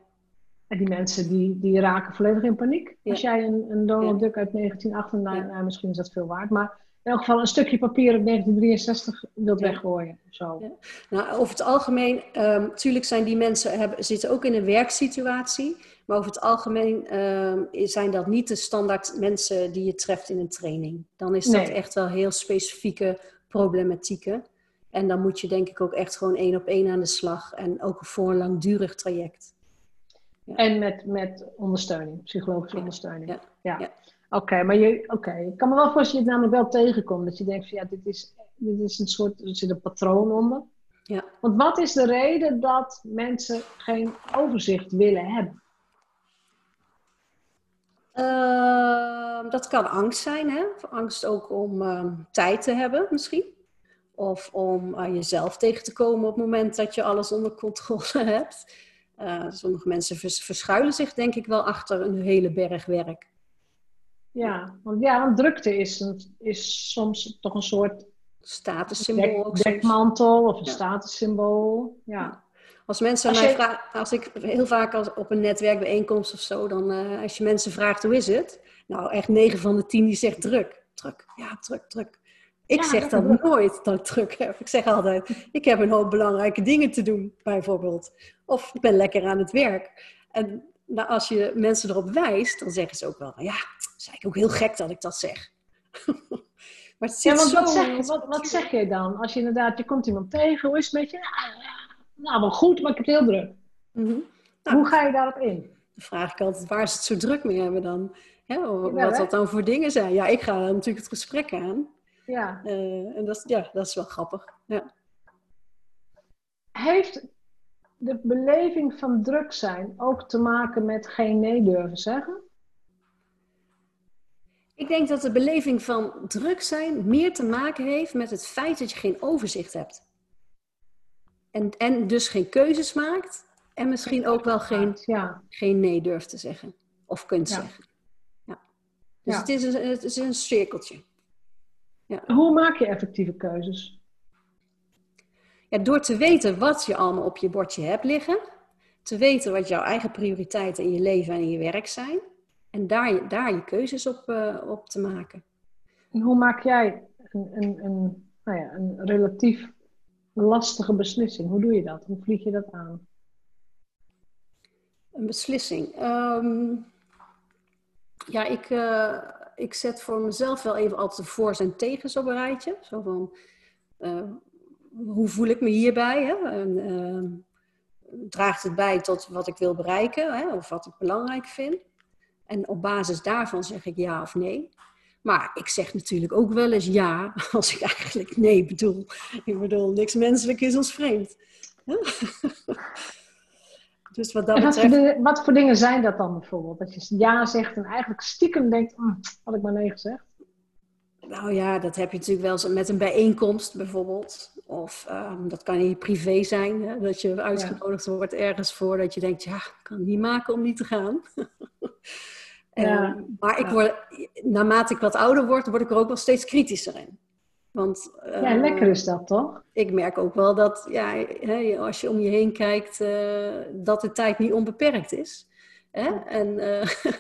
En die mensen die, die raken volledig in paniek. Als jij een, een Donald Duck uit 1998, nou, misschien is dat veel waard, maar elk geval een stukje papier uit 1963 wilt weggooien. Zo. Ja. Nou, over het algemeen, natuurlijk ehm, um, zijn die mensen hebben, zitten ook in een werksituatie. Maar over het algemeen um, zijn dat niet de standaard mensen die je treft in een training. Dan is dat echt wel heel specifieke problematieken. En dan moet je denk ik ook echt gewoon één op één aan de slag. En ook voor een langdurig traject. Ja. En met, met ondersteuning, psychologische ondersteuning. Ja. Oké, maar je, oké, ik kan me wel voorstellen dat je het namelijk wel tegenkomt. Dat je denkt van ja, dit is, dit is een soort, er zit een patroon onder. Ja. Want wat is de reden dat mensen geen overzicht willen hebben? Uh, dat kan angst zijn, hè? angst ook om uh, tijd te hebben misschien. Of om uh, jezelf tegen te komen op het moment dat je alles onder controle hebt. Eh, sommige mensen vers verschuilen zich denk ik wel achter een hele berg werk. Ja, want, ja, want drukte is, een, is soms toch een soort statussymbool. Dek, dekmantel of een ja. statussymbool. Ja. Als mensen als mij vragen, als ik heel vaak als, op een netwerkbijeenkomst of zo, dan uh, als je mensen vraagt hoe is het, nou echt 9 van de 10 die zegt druk, druk, ja druk, druk. Ik ja, zeg dan nooit dat ik druk heb. Ik zeg altijd, ik heb een hoop belangrijke dingen te doen, bijvoorbeeld. Of ik ben lekker aan het werk. En nou, als je mensen erop wijst, dan zeggen ze ook wel, ja, is eigenlijk ook heel gek dat ik dat zeg. maar het zit ja, want zo... Wat zeg, wat, wat zeg je dan? Als je inderdaad, je komt iemand tegen, hoe is het met je? Nou, wel goed, maar ik heb het heel druk. Mm -hmm. nou, Hoe ga je daarop in? Dan vraag ik altijd waar ze het zo druk mee hebben dan. wat ja, dat dan voor dingen zijn. Ja, ik ga natuurlijk het gesprek aan. Ja. Uh, en dat, ja, dat is wel grappig. Ja. Heeft de beleving van druk zijn ook te maken met geen nee durven zeggen? Ik denk dat de beleving van druk zijn meer te maken heeft met het feit dat je geen overzicht hebt. En, en dus geen keuzes maakt. En misschien ook wel geen, ja. geen nee durft te zeggen. Of kunt zeggen. Ja. Dus Het, is een, het is een cirkeltje. Ja. Hoe maak je effectieve keuzes? Ja, door te weten wat je allemaal op je bordje hebt liggen. te weten wat jouw eigen prioriteiten in je leven en in je werk zijn. En daar, daar je keuzes op, uh, op te maken. En hoe maak jij een, een, een, nou ja, een relatief lastige beslissing? Hoe doe je dat? Hoe vlieg je dat aan? Een beslissing. Ehm, ja, ik, uh, ik zet voor mezelf wel even altijd de voor's en tegens op een rijtje. Zo van, uh, hoe voel ik me hierbij? Hè? En, uh, draagt het bij tot wat ik wil bereiken hè? of wat ik belangrijk vind? En op basis daarvan zeg ik ja of nee. Maar ik zeg natuurlijk ook wel eens ja, als ik eigenlijk nee bedoel. Ik bedoel, niks menselijk is ons vreemd. dus wat, dat wat, voor wat, voor dingen zijn dat dan bijvoorbeeld? Dat je ja zegt en eigenlijk stiekem denkt, mm, had ik maar nee gezegd? Nou ja, dat heb je natuurlijk wel eens met een bijeenkomst bijvoorbeeld. Of um, dat kan in je privé zijn, hè? dat je uitgenodigd wordt ergens voor dat je denkt, ja, ik kan het niet maken om niet te gaan. Ja. Ehm, maar ik word, naarmate ik wat ouder word, word ik er ook wel steeds kritischer in. Want, ja, lekker is dat toch? Ik merk ook wel dat ja, als je om je heen kijkt, uh, dat de tijd niet onbeperkt is. Hè? En uh,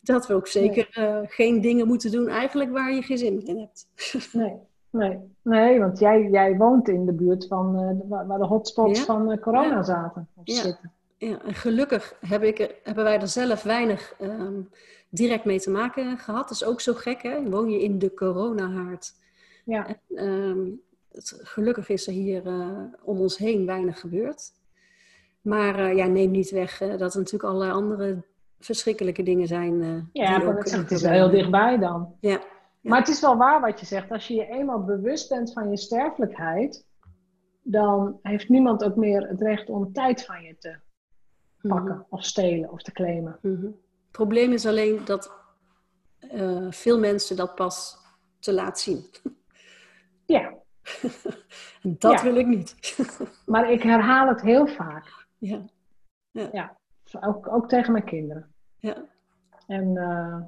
dat we ook zeker nee. geen dingen moeten doen eigenlijk waar je geen zin in hebt. nee. Nee, nee want jij, jij woont in de buurt van waar de hotspots ja? van corona ja. zaten. Of ja. zitten. Ja, en gelukkig heb ik hebben wij er zelf weinig um, direct mee te maken gehad. Dat is ook zo gek, hè? Woon je in de coronahaard. Ja. En, um, het, gelukkig is er hier om ons heen weinig gebeurd. Maar ja, neem niet weg dat er natuurlijk allerlei andere verschrikkelijke dingen zijn. ja, maar het, het is wel heel dichtbij dan. Ja. ja. Maar het is wel waar wat je zegt. Als je je eenmaal bewust bent van je sterfelijkheid, dan heeft niemand ook meer het recht om tijd van je te pakken mm -hmm. of stelen of te claimen. Mm -hmm. Het probleem is alleen dat uh, veel mensen dat pas te laat zien. Ja. dat ja. wil ik niet. maar ik herhaal het heel vaak. Ja. Ja. ja. Ook, ook tegen mijn kinderen. Ja. En uh,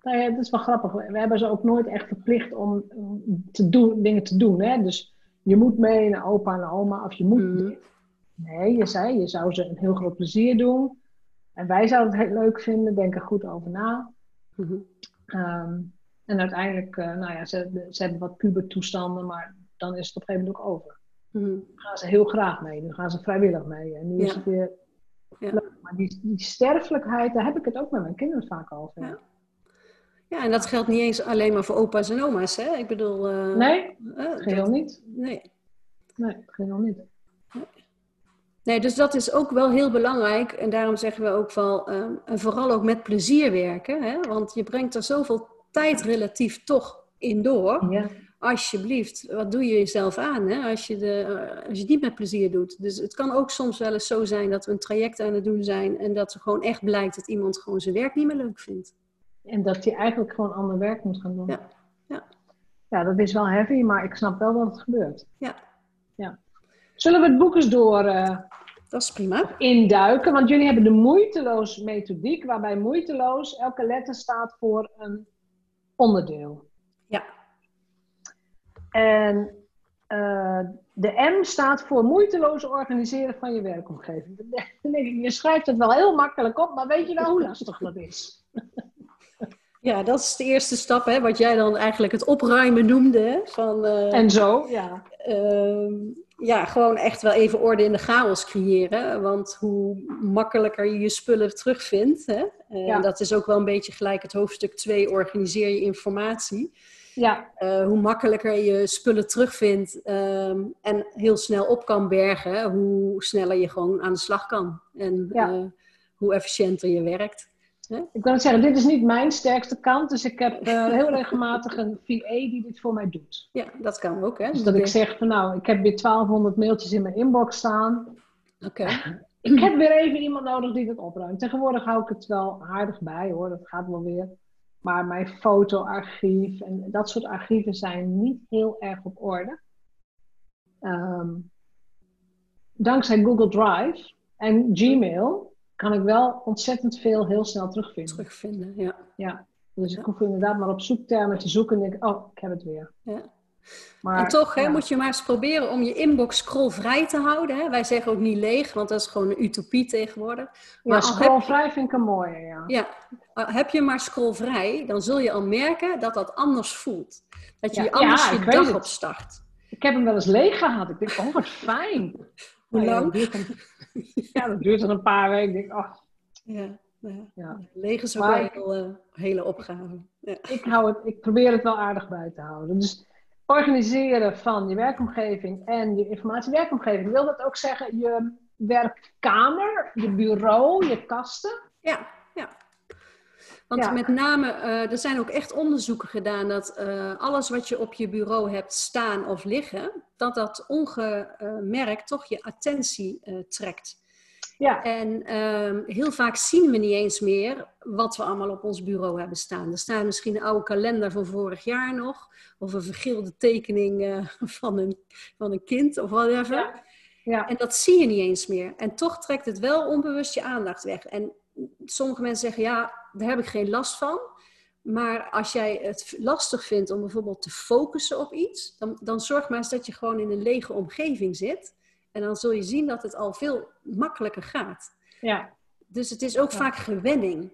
nou ja, het is wel grappig. We hebben ze ook nooit echt verplicht om te doen, dingen te doen. Hè? Dus je moet mee naar opa en oma of je moet mm -hmm. Nee, je zei, je zou ze een heel groot plezier doen. En wij zouden het heel leuk vinden, denk er goed over na. Mm -hmm. um, en uiteindelijk, uh, nou ja, ze, ze hebben wat pubertoestanden, maar dan is het op een gegeven moment ook over. Mm -hmm. Dan gaan ze heel graag mee, nu gaan ze vrijwillig mee. En nu ja. is het weer ja. Maar die, die sterfelijkheid, daar heb ik het ook met mijn kinderen vaak over. Ja. Ja, en dat geldt niet eens alleen maar voor opa's en oma's, hè? Ik bedoel... Uh, nee, uh, geheel dat, niet. Nee. Nee, geheel niet. Nee, dus dat is ook wel heel belangrijk. En daarom zeggen we ook wel, um, en vooral ook met plezier werken. Hè? Want je brengt er zoveel tijd relatief toch in door. Ja. Alsjeblieft, wat doe je jezelf aan hè? Als, je de, uh, als je het niet met plezier doet. Dus het kan ook soms wel eens zo zijn dat we een traject aan het doen zijn. En dat er gewoon echt blijkt dat iemand gewoon zijn werk niet meer leuk vindt. En dat hij eigenlijk gewoon ander werk moet gaan doen. Ja. Ja. ja, dat is wel heavy, maar ik snap wel dat het gebeurt. Ja. ja. Zullen we het boek eens door uh, dat is prima. induiken? Want jullie hebben de moeiteloos methodiek, waarbij moeiteloos elke letter staat voor een onderdeel. En uh, de M staat voor moeiteloos organiseren van je werkomgeving. Dan denk ik, je schrijft het wel heel makkelijk op, maar weet je nou hoe lastig dat is? Ja, dat is de eerste stap, hè, wat jij dan eigenlijk het opruimen noemde. Hè, van, uh, en zo, ja. Uh, ja, gewoon echt wel even orde in de chaos creëren. Want hoe makkelijker je je spullen terugvindt, hè, uh, ja. dat is ook wel een beetje gelijk het hoofdstuk 2, organiseer je informatie. Ja. Uh, hoe makkelijker je spullen terugvindt um, en heel snel op kan bergen, hoe sneller je gewoon aan de slag kan. En ja. uh, hoe efficiënter je werkt. Ik wil zeggen, dit is niet mijn sterkste kant, dus ik heb uh, heel regelmatig een VA die dit voor mij doet. Ja, dat kan ook. Hè? Dus dat ik zeg van nou, ik heb weer 1200 mailtjes in mijn inbox staan. Oké. Okay. Ik heb weer even iemand nodig die dat opruimt. Tegenwoordig hou ik het wel aardig bij hoor, dat gaat wel weer. Maar mijn fotoarchief en dat soort archieven zijn niet heel erg op orde. Um, dankzij Google Drive en Gmail kan ik wel ontzettend veel heel snel terugvinden. Terugvinden, ja. Ja, dus ik hoef inderdaad maar op zoektermen te zoeken en denk oh, ik heb het weer. Ja. Maar, en toch hè, moet je maar eens proberen om je inbox scrollvrij te houden. Hè? Wij zeggen ook niet leeg, want dat is gewoon een utopie tegenwoordig. Maar ja, scrollvrij vind ik een mooie, ja. Ja, heb je maar scrollvrij, dan zul je al merken dat dat anders voelt. Dat je, anders je dag opstart. Ik heb hem wel eens leeg gehad. Ik denk, oh wat fijn. Hoe lang? Ja, dat duurt dan een paar weken. Ik denk, oh. Ja. Ja. Leeg is ook wel een hele, hele opgave. Ja. Ik, hou het, ik probeer het wel aardig bij te houden. Dus organiseren van je werkomgeving en je informatiewerkomgeving. Wil dat ook zeggen je werkkamer, je bureau, je kasten? Ja, ja. Want met name, uh, er zijn ook echt onderzoeken gedaan dat uh, alles wat je op je bureau hebt staan of liggen, dat dat ongemerkt toch je attentie uh, trekt. Ja. En ehm, heel vaak zien we niet eens meer wat we allemaal op ons bureau hebben staan. Er staat misschien een oude kalender van vorig jaar nog, of een vergilde tekening uh, van, een, van een kind of whatever. Ja. Ja. En dat zie je niet eens meer. En toch trekt het wel onbewust je aandacht weg. En sommige mensen zeggen, ja, daar heb ik geen last van. Maar als jij het lastig vindt om bijvoorbeeld te focussen op iets, dan, dan zorg maar eens dat je gewoon in een lege omgeving zit. En dan zul je zien dat het al veel makkelijker gaat. Ja. Dus het is ook vaak gewenning.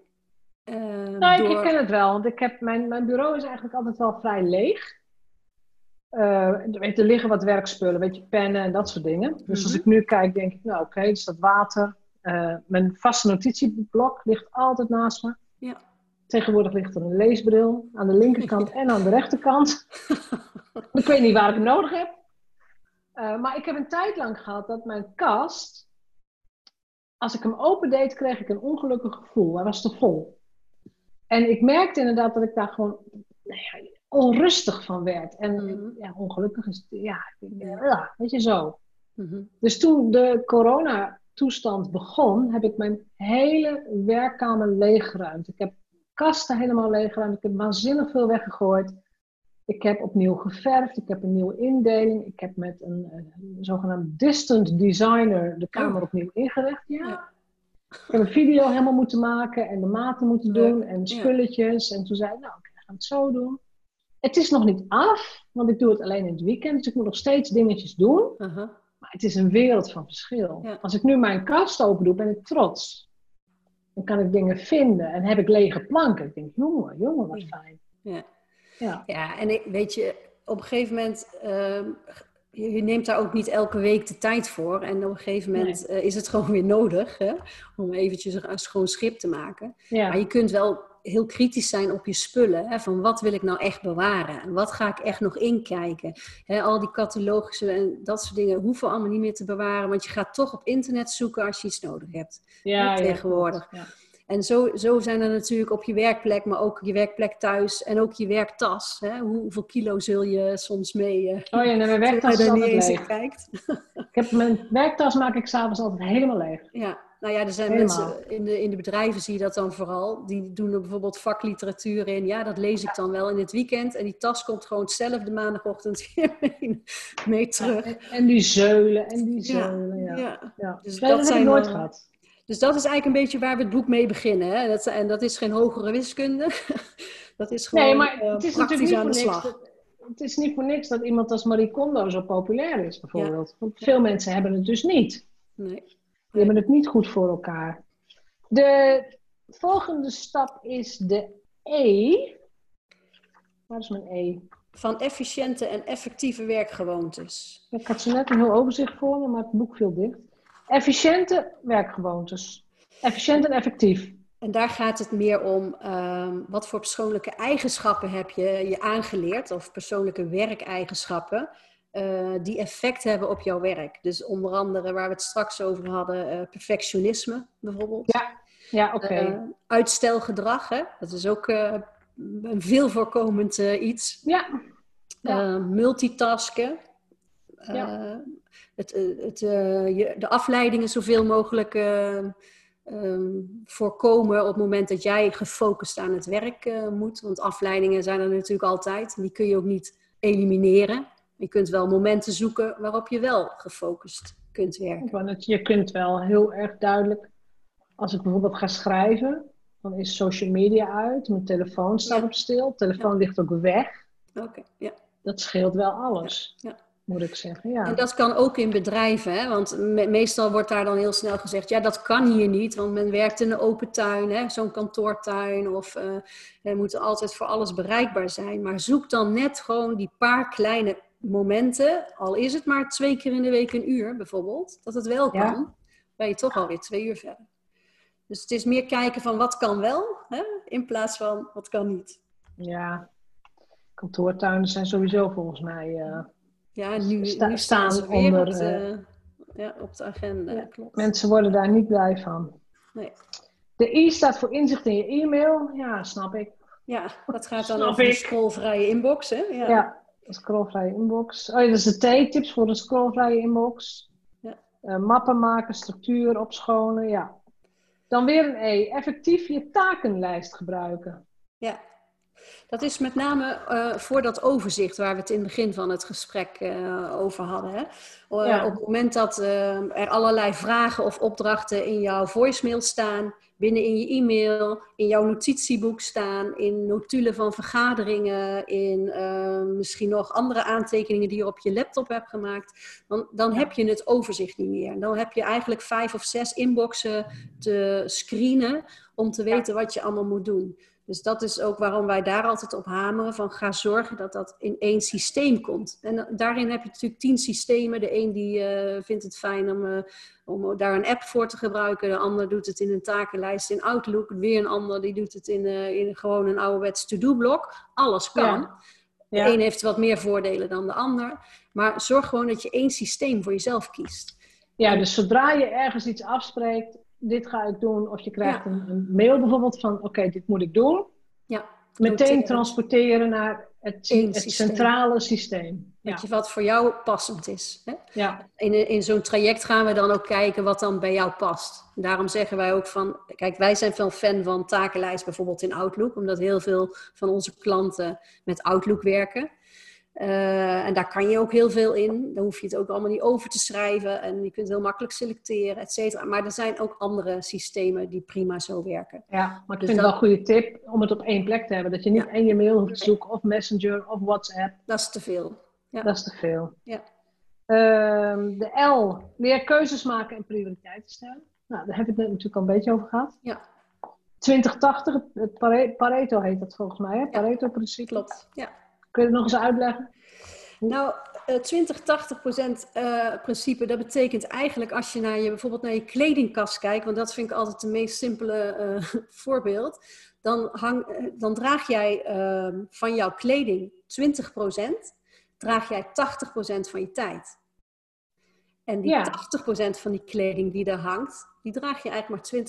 Uh, nou, door... ik ken het wel, want ik heb, mijn, mijn bureau is eigenlijk altijd wel vrij leeg. Uh, er liggen wat werkspullen, weet je, pennen en dat soort dingen. Dus als mhm. ik nu kijk, denk ik, nou oké, okay, er staat water. Uh, mijn vaste notitieblok ligt altijd naast me. Ja. Tegenwoordig ligt er een leesbril aan de linkerkant en aan de rechterkant. ik weet niet waar ik hem nodig heb. Uh, maar ik heb een tijd lang gehad dat mijn kast, als ik hem opendeed, kreeg ik een ongelukkig gevoel. Hij was te vol. En ik merkte inderdaad dat ik daar gewoon nou ja, onrustig van werd. En mhm. ja, ongelukkig is ja, ja, weet je zo. Mhm. Dus toen de coronatoestand begon, heb ik mijn hele werkkamer leeggeruimd. Ik heb kasten helemaal leeggeruimd. Ik heb waanzinnig veel weggegooid. Ik heb opnieuw geverfd, ik heb een nieuwe indeling. Ik heb met een, een zogenaamd distant designer de kamer oh. opnieuw ingericht. Ja. Ik heb een video helemaal moeten maken en de maten moeten doen en spulletjes. En toen zei ik, nou, ik ga het zo doen. Het is nog niet af, want ik doe het alleen in het weekend. Dus ik moet nog steeds dingetjes doen. Maar het is een wereld van verschil. Als ik nu mijn kast open doe, ben ik trots. Dan kan ik dingen vinden en heb ik lege planken. Ik denk, jongen, jongen, wat fijn. Ja. Ja, ja en weet je, op een gegeven moment, uh, je, neemt daar ook niet elke week de tijd voor. En op een gegeven moment uh, is het gewoon weer nodig hè, om eventjes een schoon schip te maken. Ja. Maar je kunt wel heel kritisch zijn op je spullen. Hè, van wat wil ik nou echt bewaren? En wat ga ik echt nog inkijken? Hè, al die catalogische en dat soort dingen hoeven allemaal niet meer te bewaren. Want je gaat toch op internet zoeken als je iets nodig hebt. Ja, hè, tegenwoordig. Ja, en zo, zo zijn er natuurlijk op je werkplek, maar ook je werkplek thuis en ook je werktas. Hè? hoeveel kilo zul je soms mee? Uh, oh ja, mijn werktas is altijd leeg. Kijkt. ik heb mijn werktas maak ik s'avonds altijd helemaal leeg. Ja, nou ja, er zijn mensen in de, in de bedrijven zie je dat dan vooral. Die doen er bijvoorbeeld vakliteratuur in. Ja, dat lees ik dan wel in het weekend. En die tas komt gewoon hetzelfde maandagochtend weer mee terug. en, en, die zeulen en die zeulen. Ja, ja. ja. Dus dat, dat heb ik nooit gehad. Dus dat is eigenlijk een beetje waar we het boek mee beginnen. Hè? Dat, en dat is geen hogere wiskunde. dat is gewoon nee, maar het is praktisch niet aan de slag. het is niet voor niks dat iemand als Marie Kondo zo populair is, bijvoorbeeld. Want veel mensen hebben het dus niet. Nee. Die hebben het niet goed voor elkaar. De volgende stap is de E. Waar is mijn E? Van efficiënte en effectieve werkgewoontes. Ik had ze net een heel overzicht voor me, maar het boek viel dicht. Efficiënte werkgewoontes. Efficiënt en effectief. En daar gaat het meer om ehm, wat voor persoonlijke eigenschappen heb je je aangeleerd, of persoonlijke werkeigenschappen, uh, die effect hebben op jouw werk. Dus onder andere waar we het straks over hadden, uh, perfectionisme bijvoorbeeld. Ja, ja oké. Eh, uitstelgedrag, hè? dat is ook een veel voorkomend iets. Ja. ja. multitasken. Ja het, eh, het, je, de afleidingen zoveel mogelijk um, voorkomen op het moment dat jij gefocust aan het werk moet. Want afleidingen zijn er natuurlijk altijd. Die kun je ook niet elimineren. Je kunt wel momenten zoeken waarop je wel gefocust kunt werken. Je kunt wel heel erg duidelijk, als ik bijvoorbeeld ga schrijven, dan is social media uit, mijn telefoon staat op stil, telefoon ligt ook weg. Oké, ja. dat scheelt wel alles. Ja moet ik zeggen. Ja. En dat kan ook in bedrijven, hè? want meestal wordt daar dan heel snel gezegd, ja, dat kan hier niet, want men werkt in een open tuin, zo'n kantoortuin, of uh, er moet altijd voor alles bereikbaar zijn. Maar zoek dan net gewoon die paar kleine momenten, al is het maar twee keer in de week een uur bijvoorbeeld, dat het wel kan, ja. ben je toch alweer twee uur verder. Dus het is meer kijken van wat kan wel, hè? in plaats van wat kan niet. Ja, kantoortuinen zijn sowieso volgens mij... Uh ja, nu, nu staan ze weer onder, op, de, uh, ja, op de agenda. klopt. Mensen worden daar niet blij van. Nee. De I staat voor inzicht in je e-mail. Ja, snap ik. Ja, dat gaat dan over de scrollvrije inbox, hè? Ja, ja de scrollvrije inbox. Oh ja, dat is de T, tips voor de scrollvrije inbox. Ja. Uh, mappen maken, structuur opschonen, ja. Dan weer een E, effectief je takenlijst gebruiken. Ja, dat is met name uh, voor dat overzicht waar we het in het begin van het gesprek uh, over hadden. Hè? Op het moment dat er allerlei vragen of opdrachten in jouw voicemail staan, binnen in je e-mail, in jouw notitieboek staan, in notulen van vergaderingen, in misschien nog andere aantekeningen die je op je laptop hebt gemaakt, dan, dan heb je het overzicht niet meer. Dan heb je eigenlijk vijf of zes inboxen te screenen om te weten wat je allemaal moet doen. Dus dat is ook waarom wij daar altijd op hameren van ga zorgen dat dat in één systeem komt. En daarin heb je natuurlijk tien systemen. De een die uh, vindt het fijn om, uh, om daar een app voor te gebruiken. De ander doet het in een takenlijst in Outlook. Weer een ander die doet het in, uh, in gewoon een ouderwets to-do-blok. Alles kan. De een heeft wat meer voordelen dan de ander. Maar zorg gewoon dat je één systeem voor jezelf kiest. Ja, dus zodra je ergens iets afspreekt, dit ga ik doen. Of je krijgt een, een, mail bijvoorbeeld van, oké, dit moet ik doen. Ja. Meteen transporteren naar het, het centrale systeem. Weet je, wat voor jou passend is. Hè? Ja. In, in zo'n traject gaan we dan ook kijken wat dan bij jou past. Daarom zeggen wij ook van, kijk, wij zijn veel fan van takenlijst bijvoorbeeld in Outlook, omdat heel veel van onze klanten met Outlook werken. Uh, en daar kan je ook heel veel in. Dan hoef je het ook allemaal niet over te schrijven. En je kunt heel makkelijk selecteren, et cetera. Maar er zijn ook andere systemen die prima zo werken. Ja, maar ik dus vind het wel een goede tip om het op één plek te hebben. Dat je niet ja. je mail hoeft te zoeken, of Messenger, of WhatsApp. Dat is te veel. Ja. Dat is te veel. Ja. Uh, de L, meer keuzes maken en prioriteiten stellen. Nou, daar heb ik het natuurlijk al een beetje over gehad. Ja. 2080, het Pareto heet dat volgens mij, hè? Pareto-principe. Klopt, ja. Kun je het nog eens uitleggen? Nou, 20-80% uh, principe, dat betekent eigenlijk als je naar je, bijvoorbeeld naar je kledingkast kijkt, want dat vind ik altijd het meest simpele uh, voorbeeld, dan, hang, dan draag jij ehm, van jouw kleding 20%, draag jij 80% van je tijd. En die ja. 80% van die kleding die daar hangt, die draag je eigenlijk maar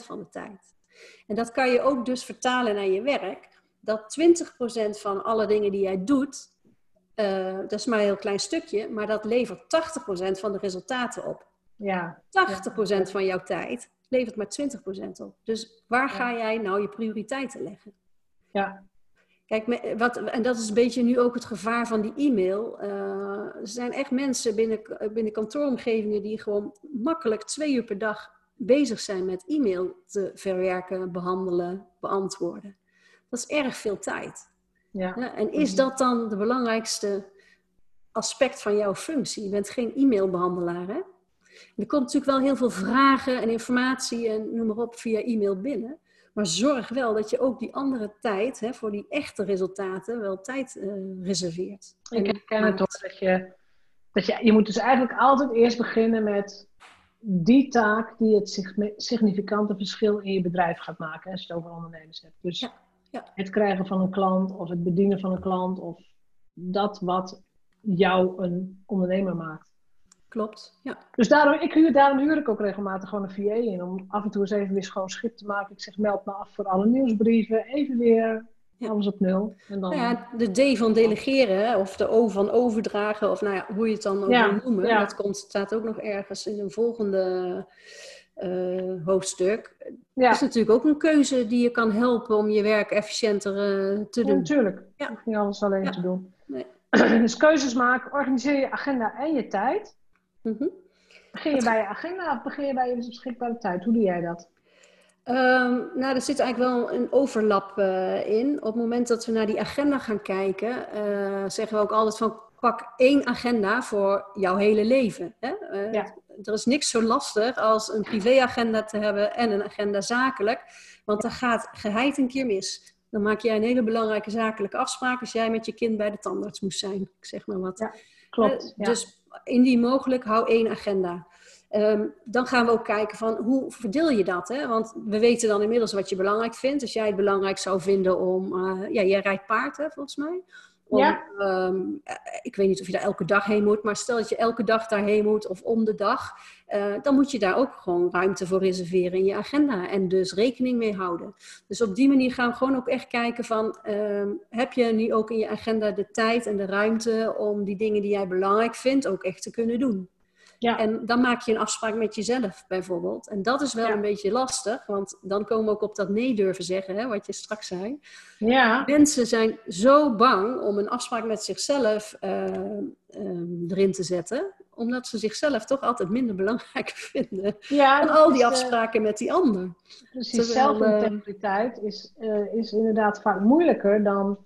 20% van de tijd. En dat kan je ook dus vertalen naar je werk dat 20% van alle dingen die jij doet, uh, dat is maar een heel klein stukje, maar dat levert 80% van de resultaten op. Ja. 80% van jouw tijd levert maar 20% op. Dus waar ga jij nou je prioriteiten leggen? Ja. Kijk, wat, en dat is een beetje nu ook het gevaar van die e-mail. Uh, er zijn echt mensen binnen, binnen kantooromgevingen die gewoon makkelijk twee uur per dag bezig zijn met e-mail te verwerken, behandelen, beantwoorden. Dat is erg veel tijd. Ja. ja en is dat dan de belangrijkste aspect van jouw functie? Je bent geen e-mailbehandelaar, hè? er komt natuurlijk wel heel veel vragen en informatie en noem maar op via e-mail binnen. Maar zorg wel dat je ook die andere tijd, hè, voor die echte resultaten, wel tijd uh, reserveert. Ik herken het toch dat je, dat je, je moet dus eigenlijk altijd eerst beginnen met die taak die het significante verschil in je bedrijf gaat maken, als je het over ondernemers hebt. Dus ja. Ja. Het krijgen van een klant of het bedienen van een klant of dat wat jou een ondernemer maakt. Klopt, ja. Dus daarom, ik huur, daarom huur ik ook regelmatig gewoon een VA in. Om af en toe eens even weer schoon schip te maken. Ik zeg, meld me af voor alle nieuwsbrieven. Even weer ja. alles op nul. En dan... Nou ja, de D van delegeren, of de O van overdragen, of nou ja, hoe je het dan ook wil noemen. Dat komt, staat ook nog ergens in een volgende uh, hoofdstuk. Ja. is natuurlijk ook een keuze die je kan helpen om je werk efficiënter uh, te doen. natuurlijk. Ja. Niet alles alleen te doen. Nee. dus keuzes maken, organiseer je agenda en je tijd. Mm -hmm. Begin je bij je agenda of begin je bij je beschikbare tijd? Hoe doe jij dat? Um, nou, er zit eigenlijk wel een overlap uh, in. Op het moment dat we naar die agenda gaan kijken, uh, zeggen we ook altijd van pak één agenda voor jouw hele leven. Hè? Uh, ja. Er is niks zo lastig als een privéagenda te hebben en een agenda zakelijk. Want dan gaat geheid een keer mis. Dan maak jij een hele belangrijke zakelijke afspraak als jij met je kind bij de tandarts moest zijn. Ik zeg maar wat. Ja, klopt. Ja. Dus indien mogelijk, hou één agenda. Um, dan gaan we ook kijken van hoe verdeel je dat? Hè? Want we weten dan inmiddels wat je belangrijk vindt. Als jij het belangrijk zou vinden om... Uh, ja, jij rijdt paard hè, volgens mij. Om, ja. Um, ik weet niet of je daar elke dag heen moet, maar stel dat je elke dag daarheen moet of om de dag, uh, dan moet je daar ook gewoon ruimte voor reserveren in je agenda en dus rekening mee houden. Dus op die manier gaan we gewoon ook echt kijken van, uh, heb je nu ook in je agenda de tijd en de ruimte om die dingen die jij belangrijk vindt ook echt te kunnen doen? Ja. En dan maak je een afspraak met jezelf bijvoorbeeld. En dat is wel ja. een beetje lastig, want dan komen we ook op dat nee durven zeggen, hè, wat je straks zei. Ja. Mensen zijn zo bang om een afspraak met zichzelf uh, um, erin te zetten, omdat ze zichzelf toch altijd minder belangrijk vinden ja, dan al die afspraken uh, met die ander. Precies, zelfintegriteit is, uh, is inderdaad vaak moeilijker dan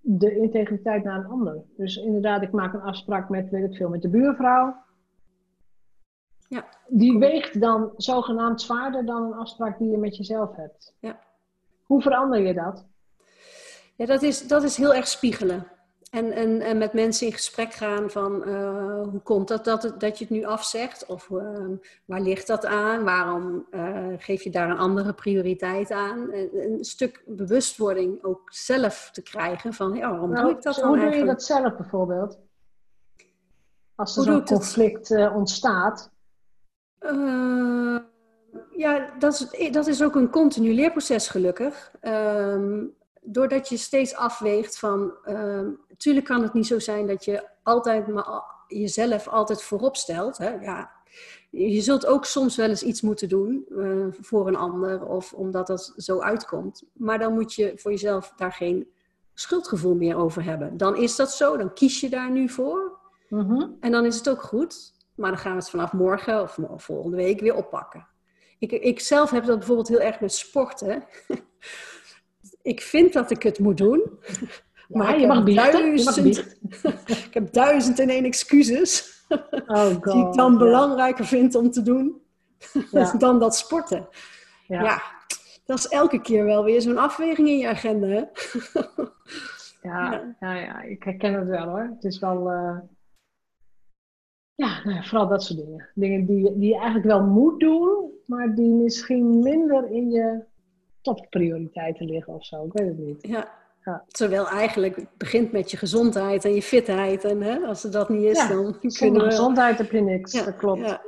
de integriteit naar een ander. Dus inderdaad, ik maak een afspraak met, weet ik veel, met de buurvrouw. Ja. Die weegt dan zogenaamd zwaarder dan een afspraak die je met jezelf hebt. Ja. Hoe verander je dat? Ja, dat is, dat is heel erg spiegelen. En, en, en met mensen in gesprek gaan van uh, hoe komt dat, dat dat je het nu afzegt? Of uh, waar ligt dat aan? Waarom uh, geef je daar een andere prioriteit aan? Een, stuk bewustwording ook zelf te krijgen van ja, waarom nou, doe ik dat dan Hoe doe je dat zelf bijvoorbeeld? Als er zo'n conflict ontstaat? ja, dat is, dat is ook een continu leerproces gelukkig. Um, doordat je steeds afweegt van, uh, natuurlijk kan het niet zo zijn dat je altijd maar jezelf altijd voorop stelt. Hè? Ja, je zult ook soms wel eens iets moeten doen uh, voor een ander of omdat dat zo uitkomt. Maar dan moet je voor jezelf daar geen schuldgevoel meer over hebben. Dan is dat zo, dan kies je daar nu voor. Mm-hmm. En dan is het ook goed. Maar dan gaan we het vanaf morgen of volgende week weer oppakken. Ik, ik zelf heb dat bijvoorbeeld heel erg met sporten. ik vind dat ik het moet doen. Ja, maar je mag biechten. Duizend, je mag ik heb duizend en één excuses. Oh God, die ik dan ja. belangrijker vind om te doen. Ja. dan dat sporten. Ja. dat is elke keer wel weer zo'n afweging in je agenda. Hè? ja, ja. Ja, ik herken het wel hoor. Het is wel... Uh... Ja, nou vooral dat soort dingen. Dingen die, die je eigenlijk wel moet doen, maar die misschien minder in je topprioriteiten liggen of zo. Ik weet het niet. Ja. Ja. Terwijl eigenlijk het begint met je gezondheid en je fitheid. En hè, als er dat niet is, ja, dan kunnen we... gezondheid heb je niks. Ja, dat klopt.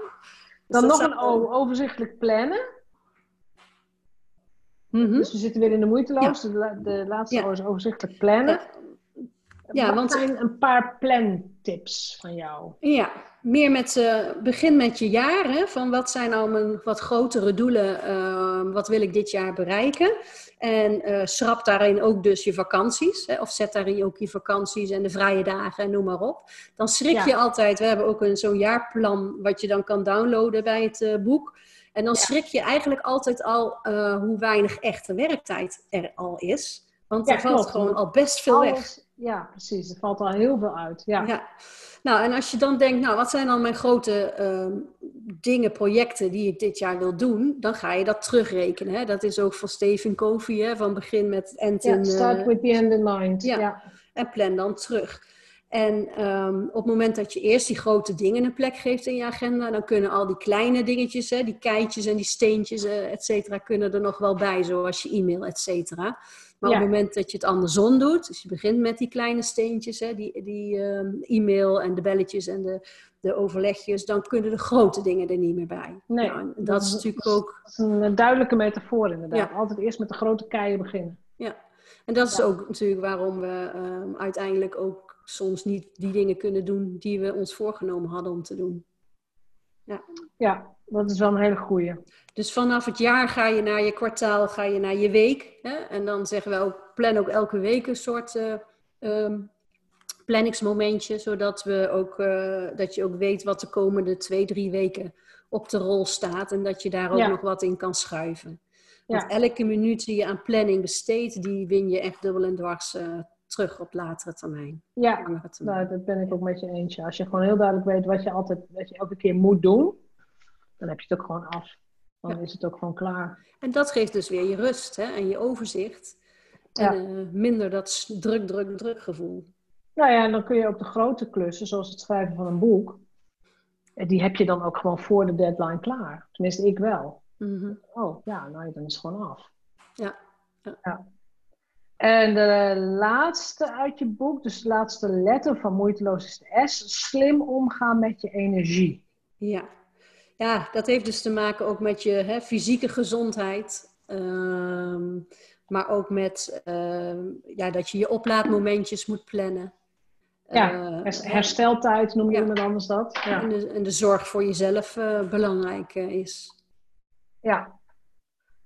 Dan nog een overzichtelijk plannen. Mm -hmm. Dus we zitten weer in de moeiteloos. De, de, laatste ja. is overzichtelijk plannen. Ja, Wat want zijn een paar plantips van jou? Ja, meer met, uh, begin met je jaar. Hè, van wat zijn nou mijn wat grotere doelen? Uh, wat wil ik dit jaar bereiken? En uh, schrap daarin ook dus je vakanties. Hè, of zet daarin ook je vakanties en de vrije dagen en noem maar op. Dan schrik ja. je altijd. We hebben ook een, zo'n jaarplan wat je dan kan downloaden bij het uh, boek. En dan ja. schrik je eigenlijk altijd al uh, hoe weinig echte werktijd er al is. Want ja, er valt klopt. gewoon al best veel Alles, weg. Ja, precies. Er valt al heel veel uit. Ja. ja. Nou, en als je dan denkt, nou, wat zijn dan mijn grote uh, dingen, projecten die ik dit jaar wil doen, dan ga je dat terugrekenen. Hè? Dat is ook van Stephen Covey, hè? van begin met end ja, in... start uh, with the end in mind. Ja, ja. en plan dan terug. En um, op het moment dat je eerst die grote dingen een plek geeft in je agenda, dan kunnen al die kleine dingetjes, hè, die keitjes en die steentjes, uh, et cetera, kunnen er nog wel bij, zoals je e-mail, et cetera. Maar ja. op het moment dat je het andersom doet, dus je begint met die kleine steentjes, hè, die, die um, e-mail en de belletjes en de, de overlegjes, dan kunnen de grote dingen er niet meer bij. Nee, nou, dat, dat, is natuurlijk ook... Dat is een duidelijke metafoor inderdaad. Ja. Altijd eerst met de grote keien beginnen. Ja, en dat is ja. ook natuurlijk waarom we um, uiteindelijk ook soms niet die dingen kunnen doen die we ons voorgenomen hadden om te doen. Ja, ja dat is wel een hele goeie. Dus vanaf het jaar ga je naar je kwartaal, ga je naar je week. Hè? En dan zeggen we ook, plan ook elke week een soort uh, um, planningsmomentje. Zodat we ook, uh, dat je ook weet wat de komende twee, drie weken op de rol staat en dat je daar ook nog wat in kan schuiven. Want elke minuut die je aan planning besteedt, die win je echt dubbel en dwars uh, terug op latere termijn. Ja, Nou, dat ben ik ook met je eens. Als je gewoon heel duidelijk weet wat je altijd, wat je elke keer moet doen, dan heb je het ook gewoon af. Dan is het ook gewoon klaar. En dat geeft dus weer je rust hè, en je overzicht. En uh, minder dat druk, druk, druk gevoel. Nou ja, en dan kun je ook de grote klussen, zoals het schrijven van een boek, eh, die heb je dan ook gewoon voor de deadline klaar. Tenminste, ik wel. Mm Oh ja, nou dan is het gewoon af. Ja. ja. ja. En de laatste uit je boek, dus de laatste letter van moeiteloos is de S. Slim omgaan met je energie. Ja, ja dat heeft dus te maken ook met je hè, fysieke gezondheid. Ehm, maar ook met ehm, ja, dat je je oplaadmomentjes moet plannen. Ja, uh, hersteltijd noem je ja. iemand anders dat. Ja. En, de, en de zorg voor jezelf uh, belangrijk uh, is. Ja,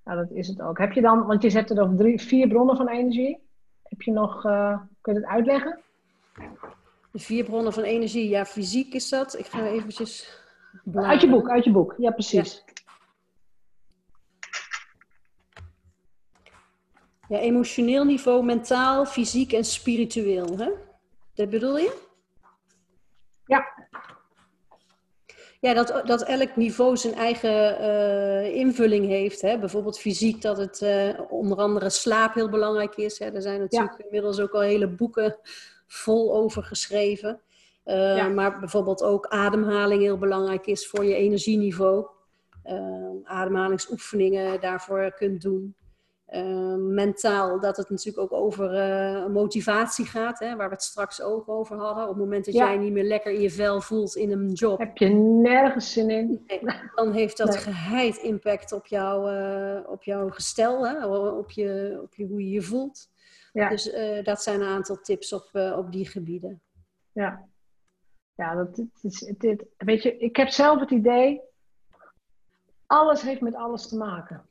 nou, dat is het ook. Heb je dan, want je zet er nog drie, vier bronnen van energie. Heb je nog, uh, kun je het uitleggen? De vier bronnen van energie, ja, fysiek is dat. Ik ga eventjes. Bladeren. Uit je boek, uit je boek. Ja, precies. Ja. ja, emotioneel niveau, mentaal, fysiek en spiritueel. Hè? Dat bedoel je? Ja. Ja, dat, dat elk niveau zijn eigen uh, invulling heeft. Hè? Bijvoorbeeld fysiek, dat het uh, onder andere slaap heel belangrijk is. Hè? Er zijn natuurlijk inmiddels ook al hele boeken vol over geschreven. Uh, ja. Maar bijvoorbeeld ook ademhaling heel belangrijk is voor je energieniveau. ademhalingsoefeningen daarvoor kunt doen. Ehm, mentaal, dat het natuurlijk ook over uh, motivatie gaat, hè, waar we het straks ook over hadden. Op het moment dat jij niet meer lekker in je vel voelt in een job. Heb je nergens zin in? Nee, dan heeft dat nee. geheid impact op, jou, uh, op jouw gestel, hè, op, je, op je, hoe je je voelt. Ja. Dus uh, dat zijn een aantal tips op, op die gebieden. Ja, ja dat, is, dit, weet je, ik heb zelf het idee, alles heeft met alles te maken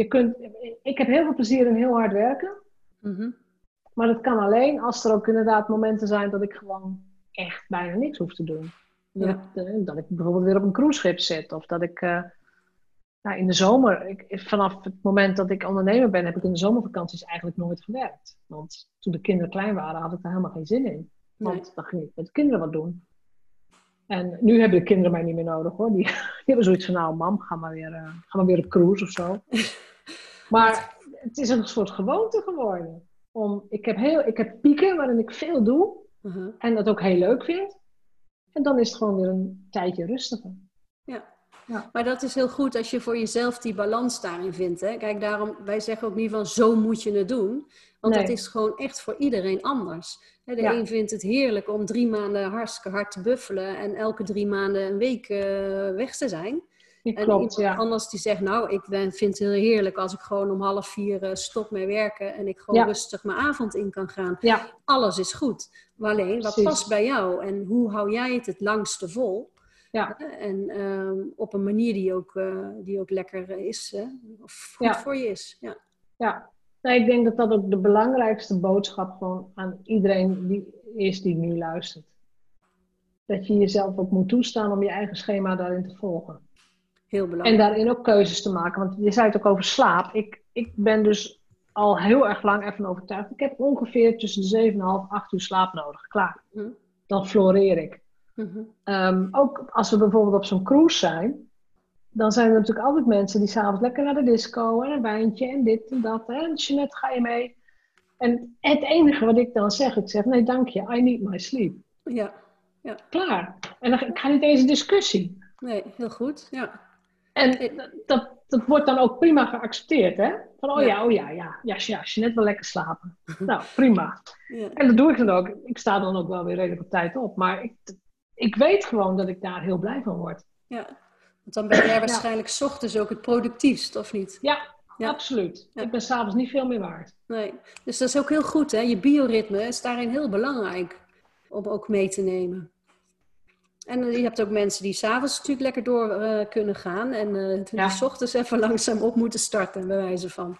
je kunt, ik heb heel veel plezier in heel hard werken. Mm Maar dat kan alleen als er ook inderdaad momenten zijn dat ik gewoon echt bijna niks hoef te doen. Dat, ik, eh, dat ik bijvoorbeeld weer op een cruiseschip zit. Of dat ik uh, nou, in de zomer, ik, vanaf het moment dat ik ondernemer ben, heb ik in de zomervakanties eigenlijk nooit gewerkt. Want toen de kinderen klein waren, had ik daar helemaal geen zin in. Want dan ging ik met de kinderen wat doen. En nu hebben de kinderen mij niet meer nodig hoor. Die, die hebben zoiets van, nou mam, ga maar weer, uh, ga maar weer op cruise of zo. maar het is een soort gewoonte geworden. Om, ik, heb heel, ik heb pieken waarin ik veel doe. Uh-huh. En dat ook heel leuk vind. En dan is het gewoon weer een tijdje rustiger. Ja. ja. Maar dat is heel goed als je voor jezelf die balans daarin vindt. Hè? Kijk, daarom, wij zeggen ook niet van zo moet je het doen. Want nee. dat is gewoon echt voor iedereen anders. De ja. een vindt het heerlijk om drie maanden hartstikke hard te buffelen en elke drie maanden een week uh, weg te zijn. En klopt, iemand ja. anders die zegt, nou, ik ben, vind het heel heerlijk als ik gewoon om half vier uh, stop met werken en ik gewoon ja. rustig mijn avond in kan gaan. Ja. Alles is goed. Maar alleen, wat past bij jou en hoe hou jij het het langste vol? Ja. En um, op een manier die ook, uh, die ook lekker is, of goed voor je is. Ja. ja, Nee, ik denk dat dat ook de belangrijkste boodschap gewoon aan iedereen die is die nu luistert. Dat je jezelf ook moet toestaan om je eigen schema daarin te volgen. Heel belangrijk. En daarin ook keuzes te maken. Want je zei het ook over slaap. Ik, ik ben dus al heel erg lang ervan overtuigd. Ik heb ongeveer tussen de 7,5 en 8 uur slaap nodig. Klaar. Hm. Dan floreer ik. Hm. Um, ook als we bijvoorbeeld op zo'n cruise zijn dan zijn er natuurlijk altijd mensen die s'avonds lekker naar de disco en een wijntje en dit en dat. En Jeanette, ga je mee? En het enige wat ik dan zeg, ik zeg nee dank je, I need my sleep. Ja. ja. Klaar. En dan, ik ga niet eens discussie. Nee, heel goed, ja. En dat, dat wordt dan ook prima geaccepteerd, hè? Van, oh ja, ja oh ja, ja, ja, ja, Jeanette wil lekker slapen. nou, prima. Ja. En dat doe ik dan ook. Ik sta dan ook wel weer redelijk op tijd op. Maar ik, ik weet gewoon dat ik daar heel blij van word. Ja, want dan ben jij waarschijnlijk ja. ochtends ook het productiefst, of niet? Ja, ja. absoluut. Ik ben s'avonds niet veel meer waard. Nee, dus dat is ook heel goed, hè? Je bioritme is daarin heel belangrijk om ook mee te nemen. En je hebt ook mensen die s'avonds natuurlijk lekker door uh, kunnen gaan en uh, ja. die ochtends even langzaam op moeten starten, bij wijze van.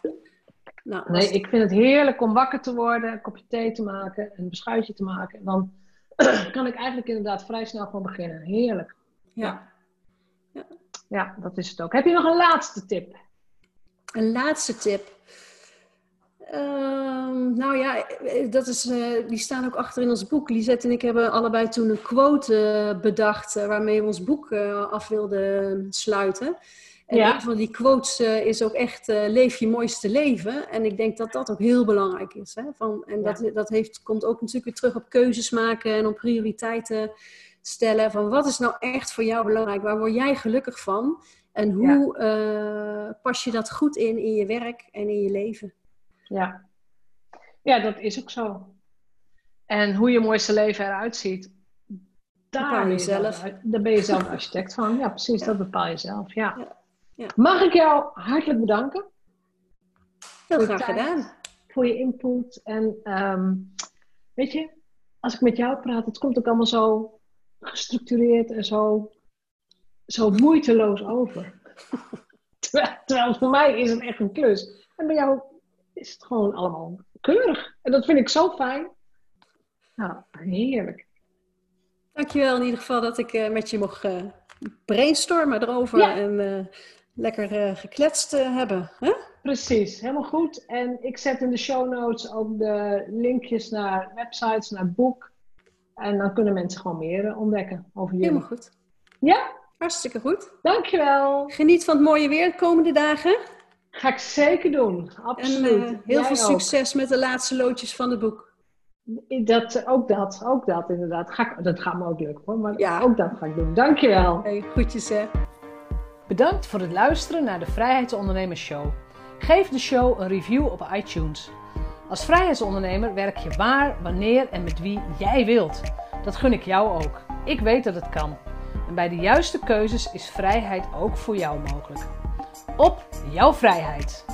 Nou, nee, ik vind het heerlijk om wakker te worden, een kopje thee te maken, een beschuitje te maken. En dan kan ik eigenlijk inderdaad vrij snel van beginnen. Heerlijk. Ja. ja. ja, dat is het ook. Heb je nog een laatste tip? Een laatste tip. Ehm, nou ja, dat is, uh, die staan ook achter in ons boek. Lisette en ik hebben allebei toen een quote uh, bedacht uh, waarmee we ons boek af wilden sluiten. En ja. een van die quotes is ook echt leef je mooiste leven. En ik denk dat dat ook heel belangrijk is. Hè? Van, en ja. dat, dat heeft, komt ook natuurlijk weer terug op keuzes maken en op prioriteiten stellen. Van wat is nou echt voor jou belangrijk? Waar word jij gelukkig van? En hoe ja. pas je dat goed in in je werk en in je leven? Ja. ja, dat is ook zo. En hoe je mooiste leven eruit ziet, daar bepaal je zelf. Daar ben je zelf architect van. Ja, precies, dat bepaal je zelf. Ja. ja. ja. Mag ik jou hartelijk bedanken? Heel graag gedaan. Voor je input. En um, weet je, als ik met jou praat, het komt ook allemaal zo gestructureerd en zo, zo moeiteloos over. terwijl, terwijl voor mij is het echt een klus. En bij jou is het gewoon allemaal keurig. En dat vind ik zo fijn. Nou, heerlijk. Dankjewel in ieder geval dat ik uh, met je mocht uh, brainstormen erover en uh, lekker gekletst hebben. Hè? Precies, helemaal goed. En ik zet in de show notes ook de linkjes naar websites, naar boek. En dan kunnen mensen gewoon meer ontdekken over jullie. Helemaal goed. Ja? Hartstikke goed. Dankjewel. Geniet van het mooie weer de komende dagen. Ga ik zeker doen, absoluut. En uh, heel veel succes met de laatste loodjes van het boek. Dat, ook dat, ook dat inderdaad. Ga ik, dat gaat me ook lukken hoor, maar ja. ook dat ga ik doen. Dankjewel. Hey, groetjes hè. Bedankt voor het luisteren naar de Vrijheidsondernemers Show. Geef de show een review op iTunes. Als vrijheidsondernemer werk je waar, wanneer en met wie jij wilt. Dat gun ik jou ook. Ik weet dat het kan. En bij de juiste keuzes is vrijheid ook voor jou mogelijk op jouw vrijheid.